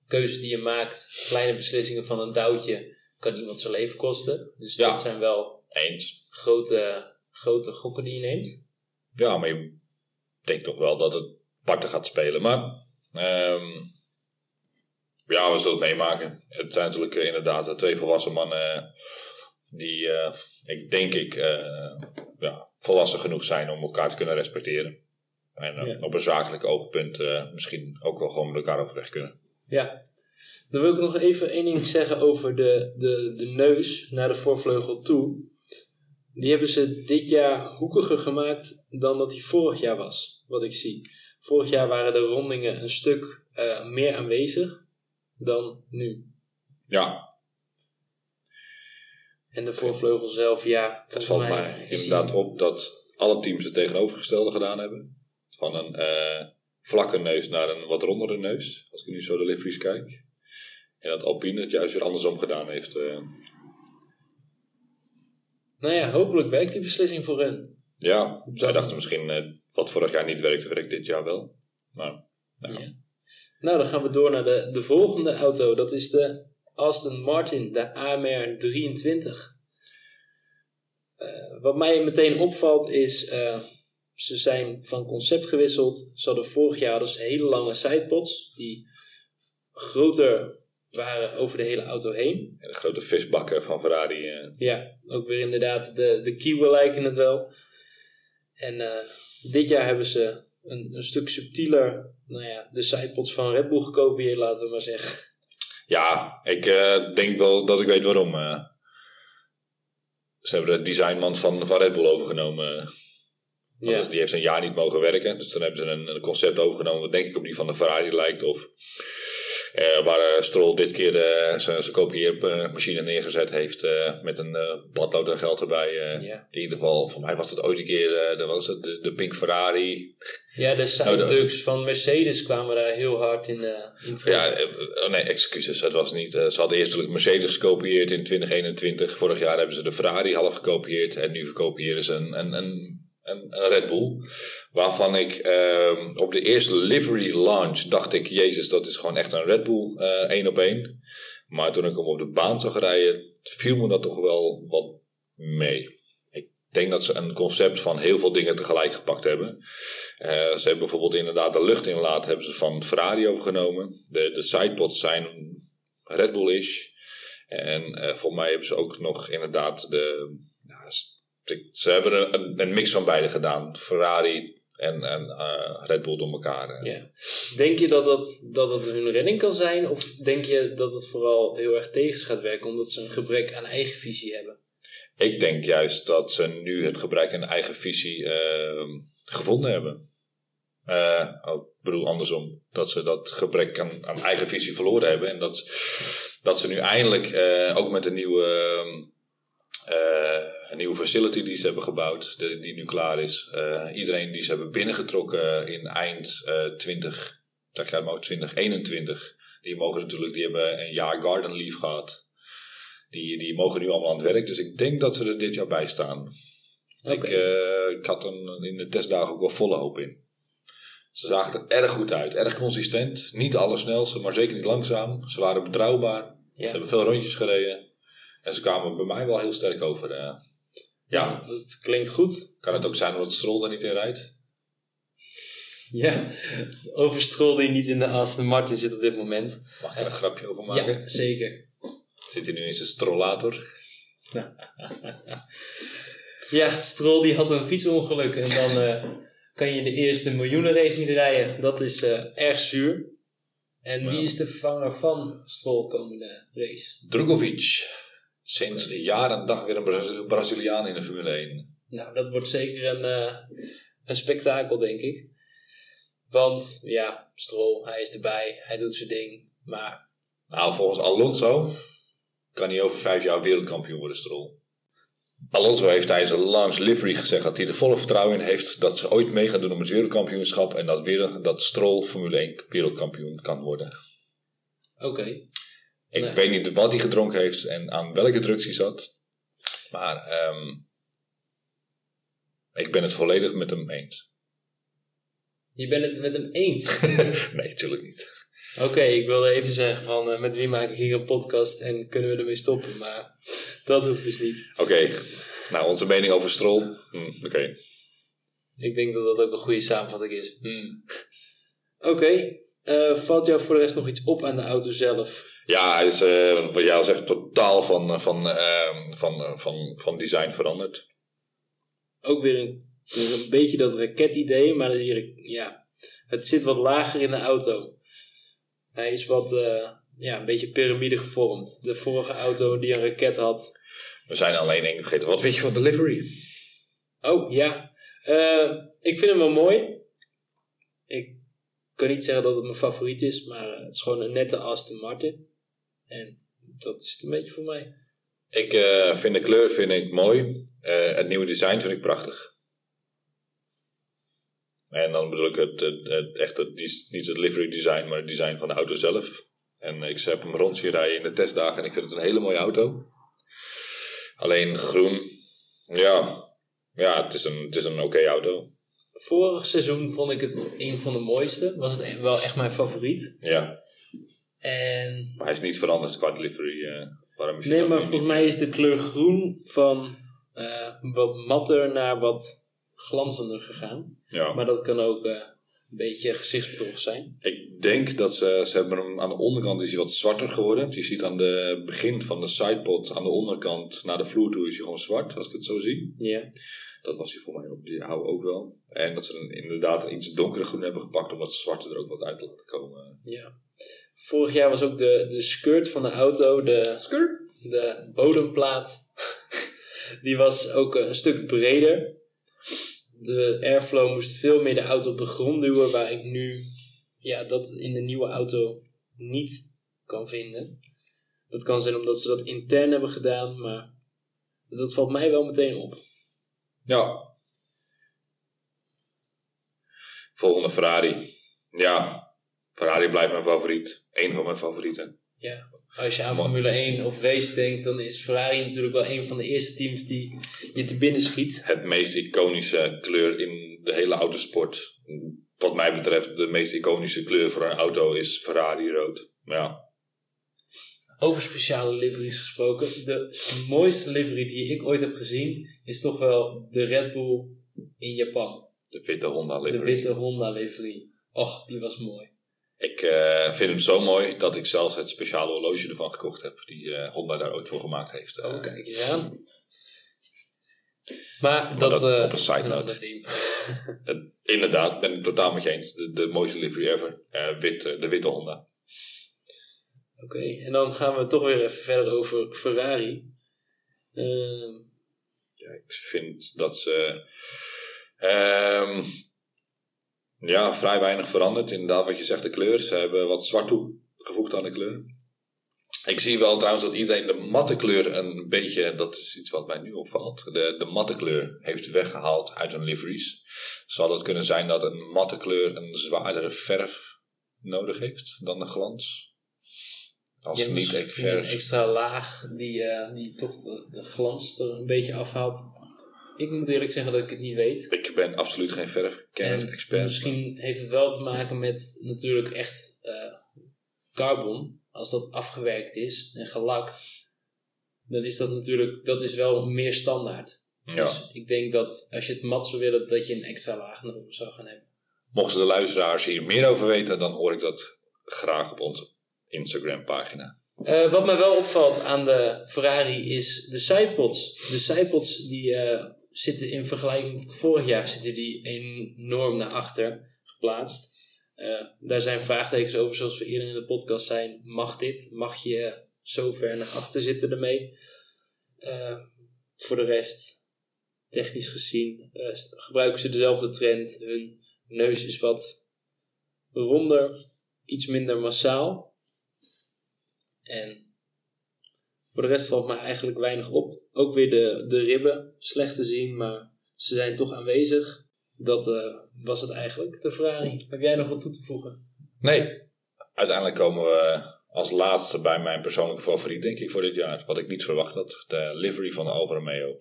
Keuzes die je maakt, kleine beslissingen van een duwtje, kan iemand zijn leven kosten. Dus Ja. dat zijn wel Eens. grote, grote gokken die je neemt. Ja, maar je denkt toch wel dat het parten gaat spelen. Maar ehm, ja, we zullen het meemaken. Het zijn natuurlijk eh, inderdaad twee volwassen mannen eh, die, eh, ik denk ik, eh, ja, volwassen genoeg zijn om elkaar te kunnen respecteren. En eh, Ja. op een zakelijk oogpunt eh, misschien ook wel gewoon met elkaar overweg kunnen. Ja. Dan wil ik nog even één ding zeggen over de, de, de neus naar de voorvleugel toe. Die hebben ze dit jaar hoekiger gemaakt dan dat die vorig jaar was, wat ik zie. Vorig jaar waren de rondingen een stuk eh, meer aanwezig dan nu. Ja, En de voorvleugel zelf, ja, het valt mij inderdaad die- op dat alle teams het tegenovergestelde gedaan hebben. Van een eh, vlakke neus naar een wat rondere neus. Als ik nu zo de liveries kijk. En dat Alpine het juist weer andersom gedaan heeft. eh. Nou ja, hopelijk werkt die beslissing voor hun. ja, zij dachten misschien eh, wat vorig jaar niet werkte, werkt dit jaar wel. Maar nou, Ja. Nou, dan gaan we door naar de, de volgende auto. Dat is de Aston Martin, de AMR 23. Eh, wat mij meteen opvalt is, ze zijn van concept gewisseld. Ze hadden vorig jaar ze hele lange sidepods, die groter waren over de hele auto heen. en de grote visbakken van Ferrari. eh. Ja, ook weer inderdaad, de, de kieuwen lijken het wel. En eh, dit jaar hebben ze een, een stuk subtieler, nou ja, de sidepods van Red Bull gekopieerd, laten we maar zeggen. Ja, ik eh, denk wel dat ik weet waarom. ze hebben de designman van, van Red Bull overgenomen. Ja. Dus die heeft een jaar niet mogen werken. Dus dan hebben ze een, een concept overgenomen wat denk ik op die van de Ferrari lijkt. Of eh, waar eh, Stroll dit keer eh, zijn kopieermachine neergezet heeft. met een badlood aan geld erbij. In ieder geval, voor mij was het ooit een keer dat was het, de, de Pink Ferrari. Ja, de side dat- ducts van Mercedes kwamen daar heel hard in, in terug. Ja, oh nee, excuses. Het was niet. ze hadden eerst natuurlijk Mercedes gekopieerd in 2021. Vorig jaar hebben ze de Ferrari half gekopieerd. En nu verkopiëren ze een, een, een, een, Red Bull. Waarvan ik eh, op de eerste livery launch dacht ik... Jezus, dat is gewoon echt een Red Bull eh, één op één. Maar toen ik hem op de baan zag rijden... viel me dat toch wel wat mee. Ik denk dat ze een concept van heel veel dingen tegelijk gepakt hebben. Eh, ze hebben bijvoorbeeld inderdaad de luchtinlaat hebben ze van Ferrari overgenomen. De, de sidepods zijn Red Bull-ish. En eh volgens mij hebben ze ook nog inderdaad de... ik- ze hebben een, een mix van beide gedaan. Ferrari en, en eh, Red Bull door elkaar. eh. Ja. Denk je dat dat, dat dat hun redding kan zijn? Of denk je dat het vooral heel erg tegen ze gaat werken omdat ze een gebrek aan eigen visie hebben? Ik denk juist dat ze nu het gebrek aan eigen visie eh, gevonden hebben. Eh, ik bedoel andersom. Dat ze dat gebrek aan, aan eigen visie verloren hebben. En dat, dat ze nu eindelijk ook met een nieuwe, eh, een nieuwe facility die ze hebben gebouwd. De, die nu klaar is. eh, iedereen die ze hebben binnengetrokken in eind eh 20, zeg ik uit mijn hoofd, 2021. Die mogen natuurlijk, die hebben een jaar garden leave gehad. Die, die mogen nu allemaal aan het werk. Dus ik denk dat ze er dit jaar bij staan. Ik, eh, ik had er in de testdagen ook wel volle hoop in. Ze zagen er erg goed uit. Erg consistent. Niet allersnelste, maar zeker niet langzaam. Ze waren betrouwbaar. Ja. Ze hebben veel rondjes gereden. En ze kwamen bij mij wel heel sterk over. eh. ja, Dat klinkt goed. kan het ook zijn omdat Stroll er niet in rijdt? Ja, over Stroll die niet in de Aston Martin zit op dit moment. Mag ik er een grapje over maken? Ja, zeker. Zit hij nu in zijn strollator? Ja, Stroll die had een fietsongeluk en dan eh, kan je de eerste miljoenenrace niet rijden. Dat is eh, erg zuur. En wie is de vervanger van Stroll komende race? Drugovic. Sinds jaar en dag weer een Brazil- Braziliaan in de Formule 1. Nou, dat wordt zeker een, eh, een spektakel, denk ik. Want ja, Stroll, hij is erbij, hij doet zijn ding. Maar Nou, volgens Alonso kan hij over vijf jaar wereldkampioen worden, Stroll. Alonso heeft tijdens de launch livery gezegd dat hij er volle vertrouwen in heeft dat ze ooit mee gaan doen om het wereldkampioenschap en dat, weer, dat Stroll Formule 1 wereldkampioen kan worden. oké, Ik Nee. weet niet wat hij gedronken heeft en aan welke drugs hij zat, maar ehm, ik ben het volledig met hem eens. je bent het met hem eens. nee, natuurlijk niet. Oké, ik wilde even zeggen van eh, met wie maak ik hier een podcast en kunnen we ermee stoppen, maar dat hoeft dus niet. Oké, nou onze mening over Stroll. Hm, Oké, Ik denk dat dat ook een goede samenvatting is. Hmm. Oké, eh, valt jou voor de rest nog iets op aan de auto zelf? Ja, hij is, eh, wat jij al zegt, totaal van, eh, van, eh, van, eh, van, van design veranderd. Ook weer een, een beetje dat raketidee, maar die, ja, het zit wat lager in de auto. Hij is wat, ja, een beetje piramide gevormd. De vorige auto die een raket had, We zijn alleen één vergeten. Wat weet je van delivery? Oh ja, ik vind hem wel mooi. Ik kan niet zeggen dat het mijn favoriet is, maar het is gewoon een nette Aston Martin. En dat is het een beetje voor mij. Ik eh, vind de kleur vind ik mooi. Eh, het nieuwe design vind ik prachtig. En dan bedoel ik het, het, het echt het, niet het livery design, maar het design van de auto zelf. En ik heb hem rond zien rijden in de testdagen en ik vind het een hele mooie auto. Alleen groen, ja, ja het is een, het is een oké auto. Vorig seizoen vond ik het een van de mooiste. Was het wel echt mijn favoriet. Ja, En maar hij is niet veranderd qua delivery. eh waarom is nee, maar volgens niet- mij is de kleur groen van eh, wat matter naar wat glanzender gegaan. Ja. Maar dat kan ook eh, een beetje gezichtsbedrog zijn. Ik denk dat ze, ze hebben hem aan de onderkant is hij wat zwarter geworden. Je ziet aan de begin van de sidepod aan de onderkant naar de vloer toe is hij gewoon zwart, als ik het zo zie. Ja. Dat was hij voor mij ook, die hou ook wel. En dat ze een, inderdaad een iets donkere groen hebben gepakt om dat zwarte er ook wat uit te laten komen. ja. Vorig jaar was ook de, de skirt van de auto, de, Skirt! de bodemplaat, die was ook een stuk breder. De airflow moest veel meer de auto op de grond duwen, waar ik nu ja, dat in de nieuwe auto niet kan vinden. Dat kan zijn omdat ze dat intern hebben gedaan, maar dat valt mij wel meteen op. Ja. Volgende Ferrari. Ja, Ferrari blijft mijn favoriet. Eén van mijn favorieten. Ja, als je aan. Formule 1 of race denkt, dan is Ferrari natuurlijk wel een van de eerste teams die je te binnen schiet. Het meest iconische kleur in de hele autosport. Wat mij betreft, de meest iconische kleur voor een auto is Ferrari rood. Ja, Over speciale liveries gesproken. De mooiste livery die ik ooit heb gezien is toch wel de Red Bull in Japan. De witte Honda De livery. witte Honda livery. Och, die was mooi. Ik eh, vind hem zo mooi dat ik zelfs het speciale horloge ervan gekocht heb. Die eh, Honda daar ooit voor gemaakt heeft. Eh, Oh, kijk eens aan. Maar dat, dat eh, op een side note. inderdaad, ben ik totaal met je eens. De, de mooiste livery ever. Eh, wit, eh, de witte Honda. Oké, en dan gaan we toch weer even verder over Ferrari. Ehm, Ja, ik vind dat ze. Ehm, ja, vrij weinig veranderd. Inderdaad, wat je zegt, de kleur. Ze hebben wat zwart toegevoegd aan de kleur. Ik zie wel trouwens dat iedereen de matte kleur een beetje, dat is iets wat mij nu opvalt, de, de matte kleur heeft weggehaald uit hun liveries. Zou het kunnen zijn dat een matte kleur een zwaardere verf nodig heeft dan de glans? Als je niet misschien een verf. extra laag die, eh, die toch de, de glans er een beetje afhaalt. Ik moet eerlijk zeggen dat ik het niet weet. Ik ben absoluut geen En verfkenner-expert. misschien heeft het wel te maken met natuurlijk echt eh, carbon. Als dat afgewerkt is en gelakt, dan is dat natuurlijk, dat is wel meer standaard. Ja. Dus ik denk dat als je het mat zou willen, dat je een extra laag nodig zou gaan hebben. Mochten de luisteraars hier meer over weten, dan hoor ik dat graag op onze Instagram-pagina. Eh, wat mij wel opvalt aan de Ferrari is de sidepods. De sidepods die eh, zitten in vergelijking tot vorig jaar zitten die enorm naar achter geplaatst. Eh, daar zijn vraagtekens over, zoals we eerder in de podcast zijn. Mag dit? Mag je zo ver naar achter zitten ermee? Eh, voor de rest, technisch gezien, eh, gebruiken ze dezelfde trend. Hun neus is wat ronder, iets minder massaal. En voor de rest valt mij eigenlijk weinig op. Ook weer de, de ribben, slecht te zien, maar ze zijn toch aanwezig. Dat eh, was het eigenlijk, de Ferrari. Heb jij nog wat toe te voegen? Nee, uiteindelijk komen we als laatste bij mijn persoonlijke favoriet, denk ik, voor dit jaar. Wat ik niet verwacht had, de livery van de Alfa Romeo.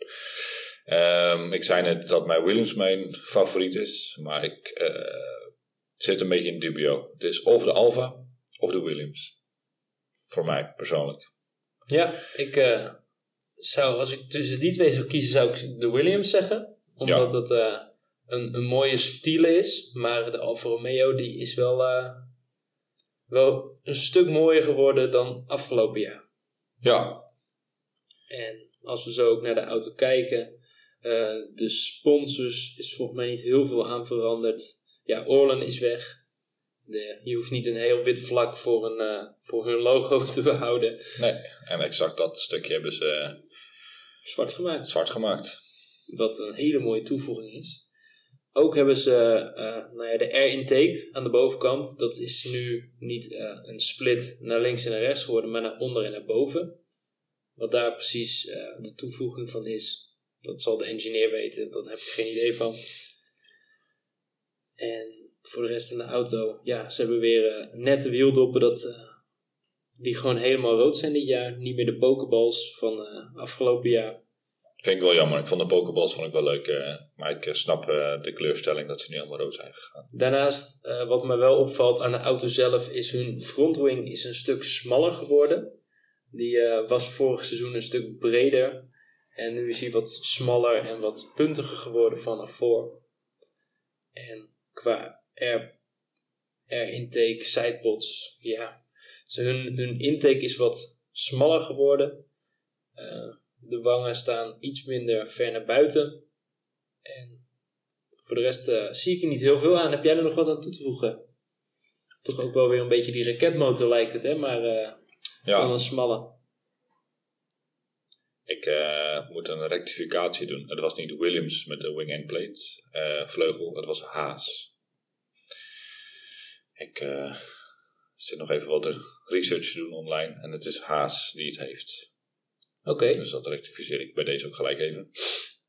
Ehm, ik zei net dat mijn Williams mijn favoriet is, maar ik eh, zit een beetje in dubio. Het is of de Alfa of de Williams. Voor mij, persoonlijk. Ja, ik eh, zou, als ik tussen die twee zou kiezen, zou ik de Williams zeggen. Omdat het eh, een, een mooie subtiele is. Maar de Alfa Romeo die is wel, eh, wel een stuk mooier geworden dan afgelopen jaar. Ja, En als we zo ook naar de auto kijken, de sponsors is volgens mij niet heel veel aan veranderd. Ja, Orlen is weg. De, je hoeft niet een heel wit vlak voor, een, eh, voor hun logo te behouden. nee. En exact dat stukje hebben ze eh, Zwart gemaakt. zwart gemaakt. Wat een hele mooie toevoeging is. Ook hebben ze eh, nou ja, de air intake aan de bovenkant. Dat is nu niet een split naar links en naar rechts geworden, maar naar onder en naar boven. Wat daar precies de toevoeging van is, dat zal de engineer weten. Dat heb ik geen idee van. En voor de rest in de auto, ja, ze hebben weer eh, nette wieldoppen dat, eh, die gewoon helemaal rood zijn dit jaar. Niet meer de pokeballs van eh, afgelopen jaar. Vind ik wel jammer. Ik vond de pokeballs vond ik wel leuk. maar ik snap de kleurstelling dat ze nu allemaal rood zijn gegaan. Daarnaast, wat me wel opvalt aan de auto zelf, is hun frontwing is een stuk smaller geworden. Die was vorig seizoen een stuk breder. En nu is hij wat smaller en wat puntiger geworden vanaf voor. En qua air air intake, sidepods. Ja, dus hun, hun intake is wat smaller geworden. Uh, de wangen staan iets minder ver naar buiten. En voor de rest uh, zie ik er niet heel veel aan. Heb jij er nog wat aan toe te voegen? Toch ook wel weer een beetje die raketmotor lijkt het, hè? Maar uh, ja. dan een smalle. Ik uh, moet een rectificatie doen. Het was niet Williams met de wing end plate uh, vleugel, het was Haas. Ik uh, zit nog even wat research te doen online en het is Haas die het heeft. Oké. Dus dat rectificeer ik bij deze ook gelijk even.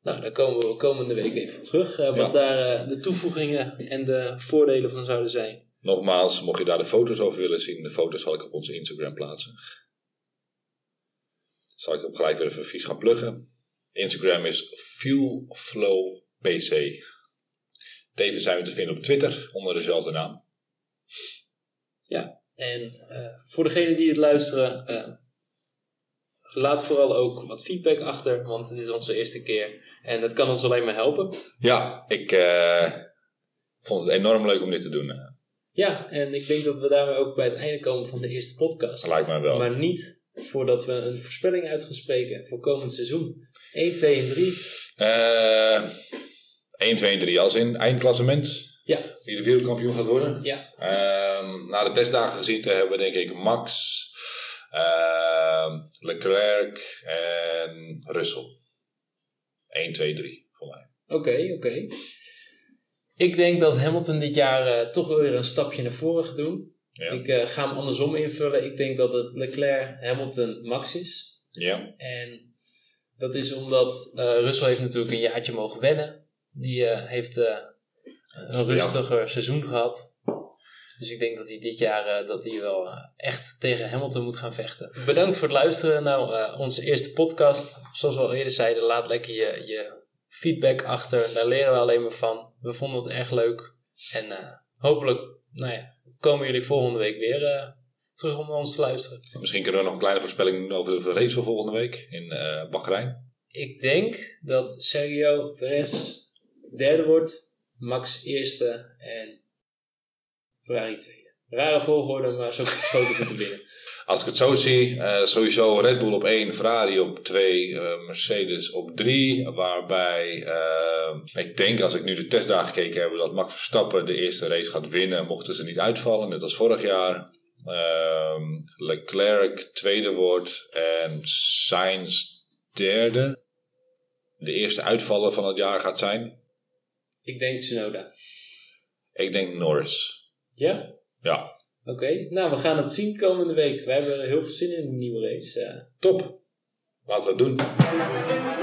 Nou, daar komen we komende week even terug. wat ja. daar de toevoegingen en de voordelen van zouden zijn. Nogmaals, mocht je daar de foto's over willen zien, de foto's zal ik op onze Instagram plaatsen. Zal ik op gelijk weer even vies gaan pluggen. Instagram is FuelFlowPC. Tevens zijn we te vinden op Twitter onder dezelfde naam. Ja, en uh, voor degenen die het luisteren, uh, laat vooral ook wat feedback achter, want dit is onze eerste keer. En het kan ons alleen maar helpen. Ja, ik uh, vond het enorm leuk om dit te doen. Ja, en ik denk dat we daarmee ook bij het einde komen van de eerste podcast. Lijkt mij wel. Maar niet voordat we een voorspelling uit gaan spreken voor komend seizoen. 1, 2 en 3. Uh, 1, 2 en 3 als in eindklassement. Ja. Wie de wereldkampioen gaat worden. Ja. Uh, na de testdagen gezien te hebben, denk ik Max, uh, Leclerc en Russell. 1, 2, 3 voor mij. Oké, okay, oké. Okay. Ik denk dat Hamilton dit jaar uh, toch weer een stapje naar voren gaat doen. Ja. Ik uh, ga hem andersom invullen. Ik denk dat het Leclerc, Hamilton, Max is. Ja. En dat is omdat uh, Russell heeft natuurlijk een jaartje mogen wennen. Die heeft een rustiger ja. seizoen gehad. Dus ik denk dat hij dit jaar dat hij wel echt tegen Hamilton moet gaan vechten. Bedankt voor het luisteren naar onze eerste podcast. Zoals we al eerder zeiden, laat lekker je, je feedback achter. Daar leren we alleen maar van. We vonden het erg leuk. En hopelijk, nou ja, komen jullie volgende week weer terug om ons te luisteren. Misschien kunnen we nog een kleine voorspelling doen over de race van volgende week in Bahrein. Ik denk dat Sergio Perez derde wordt, Max eerste en Ferrari tweede. Rare volgorde, maar zo geschoten moeten winnen. Als ik het zo zie, uh, sowieso Red Bull op 1, Ferrari op 2, uh, Mercedes op 3. Waarbij uh, ik denk, als ik nu de testdagen gekeken heb, dat Max Verstappen de eerste race gaat winnen. Mochten ze niet uitvallen, net als vorig jaar. Ehm, Leclerc tweede wordt en Sainz derde. De eerste uitvaller van het jaar gaat zijn. Ik denk Tsunoda. Ik denk Norris. Ja? Ja. Oké, okay. nou we gaan het zien komende week. We hebben er heel veel zin in een nieuwe race. Top. Laten we het doen.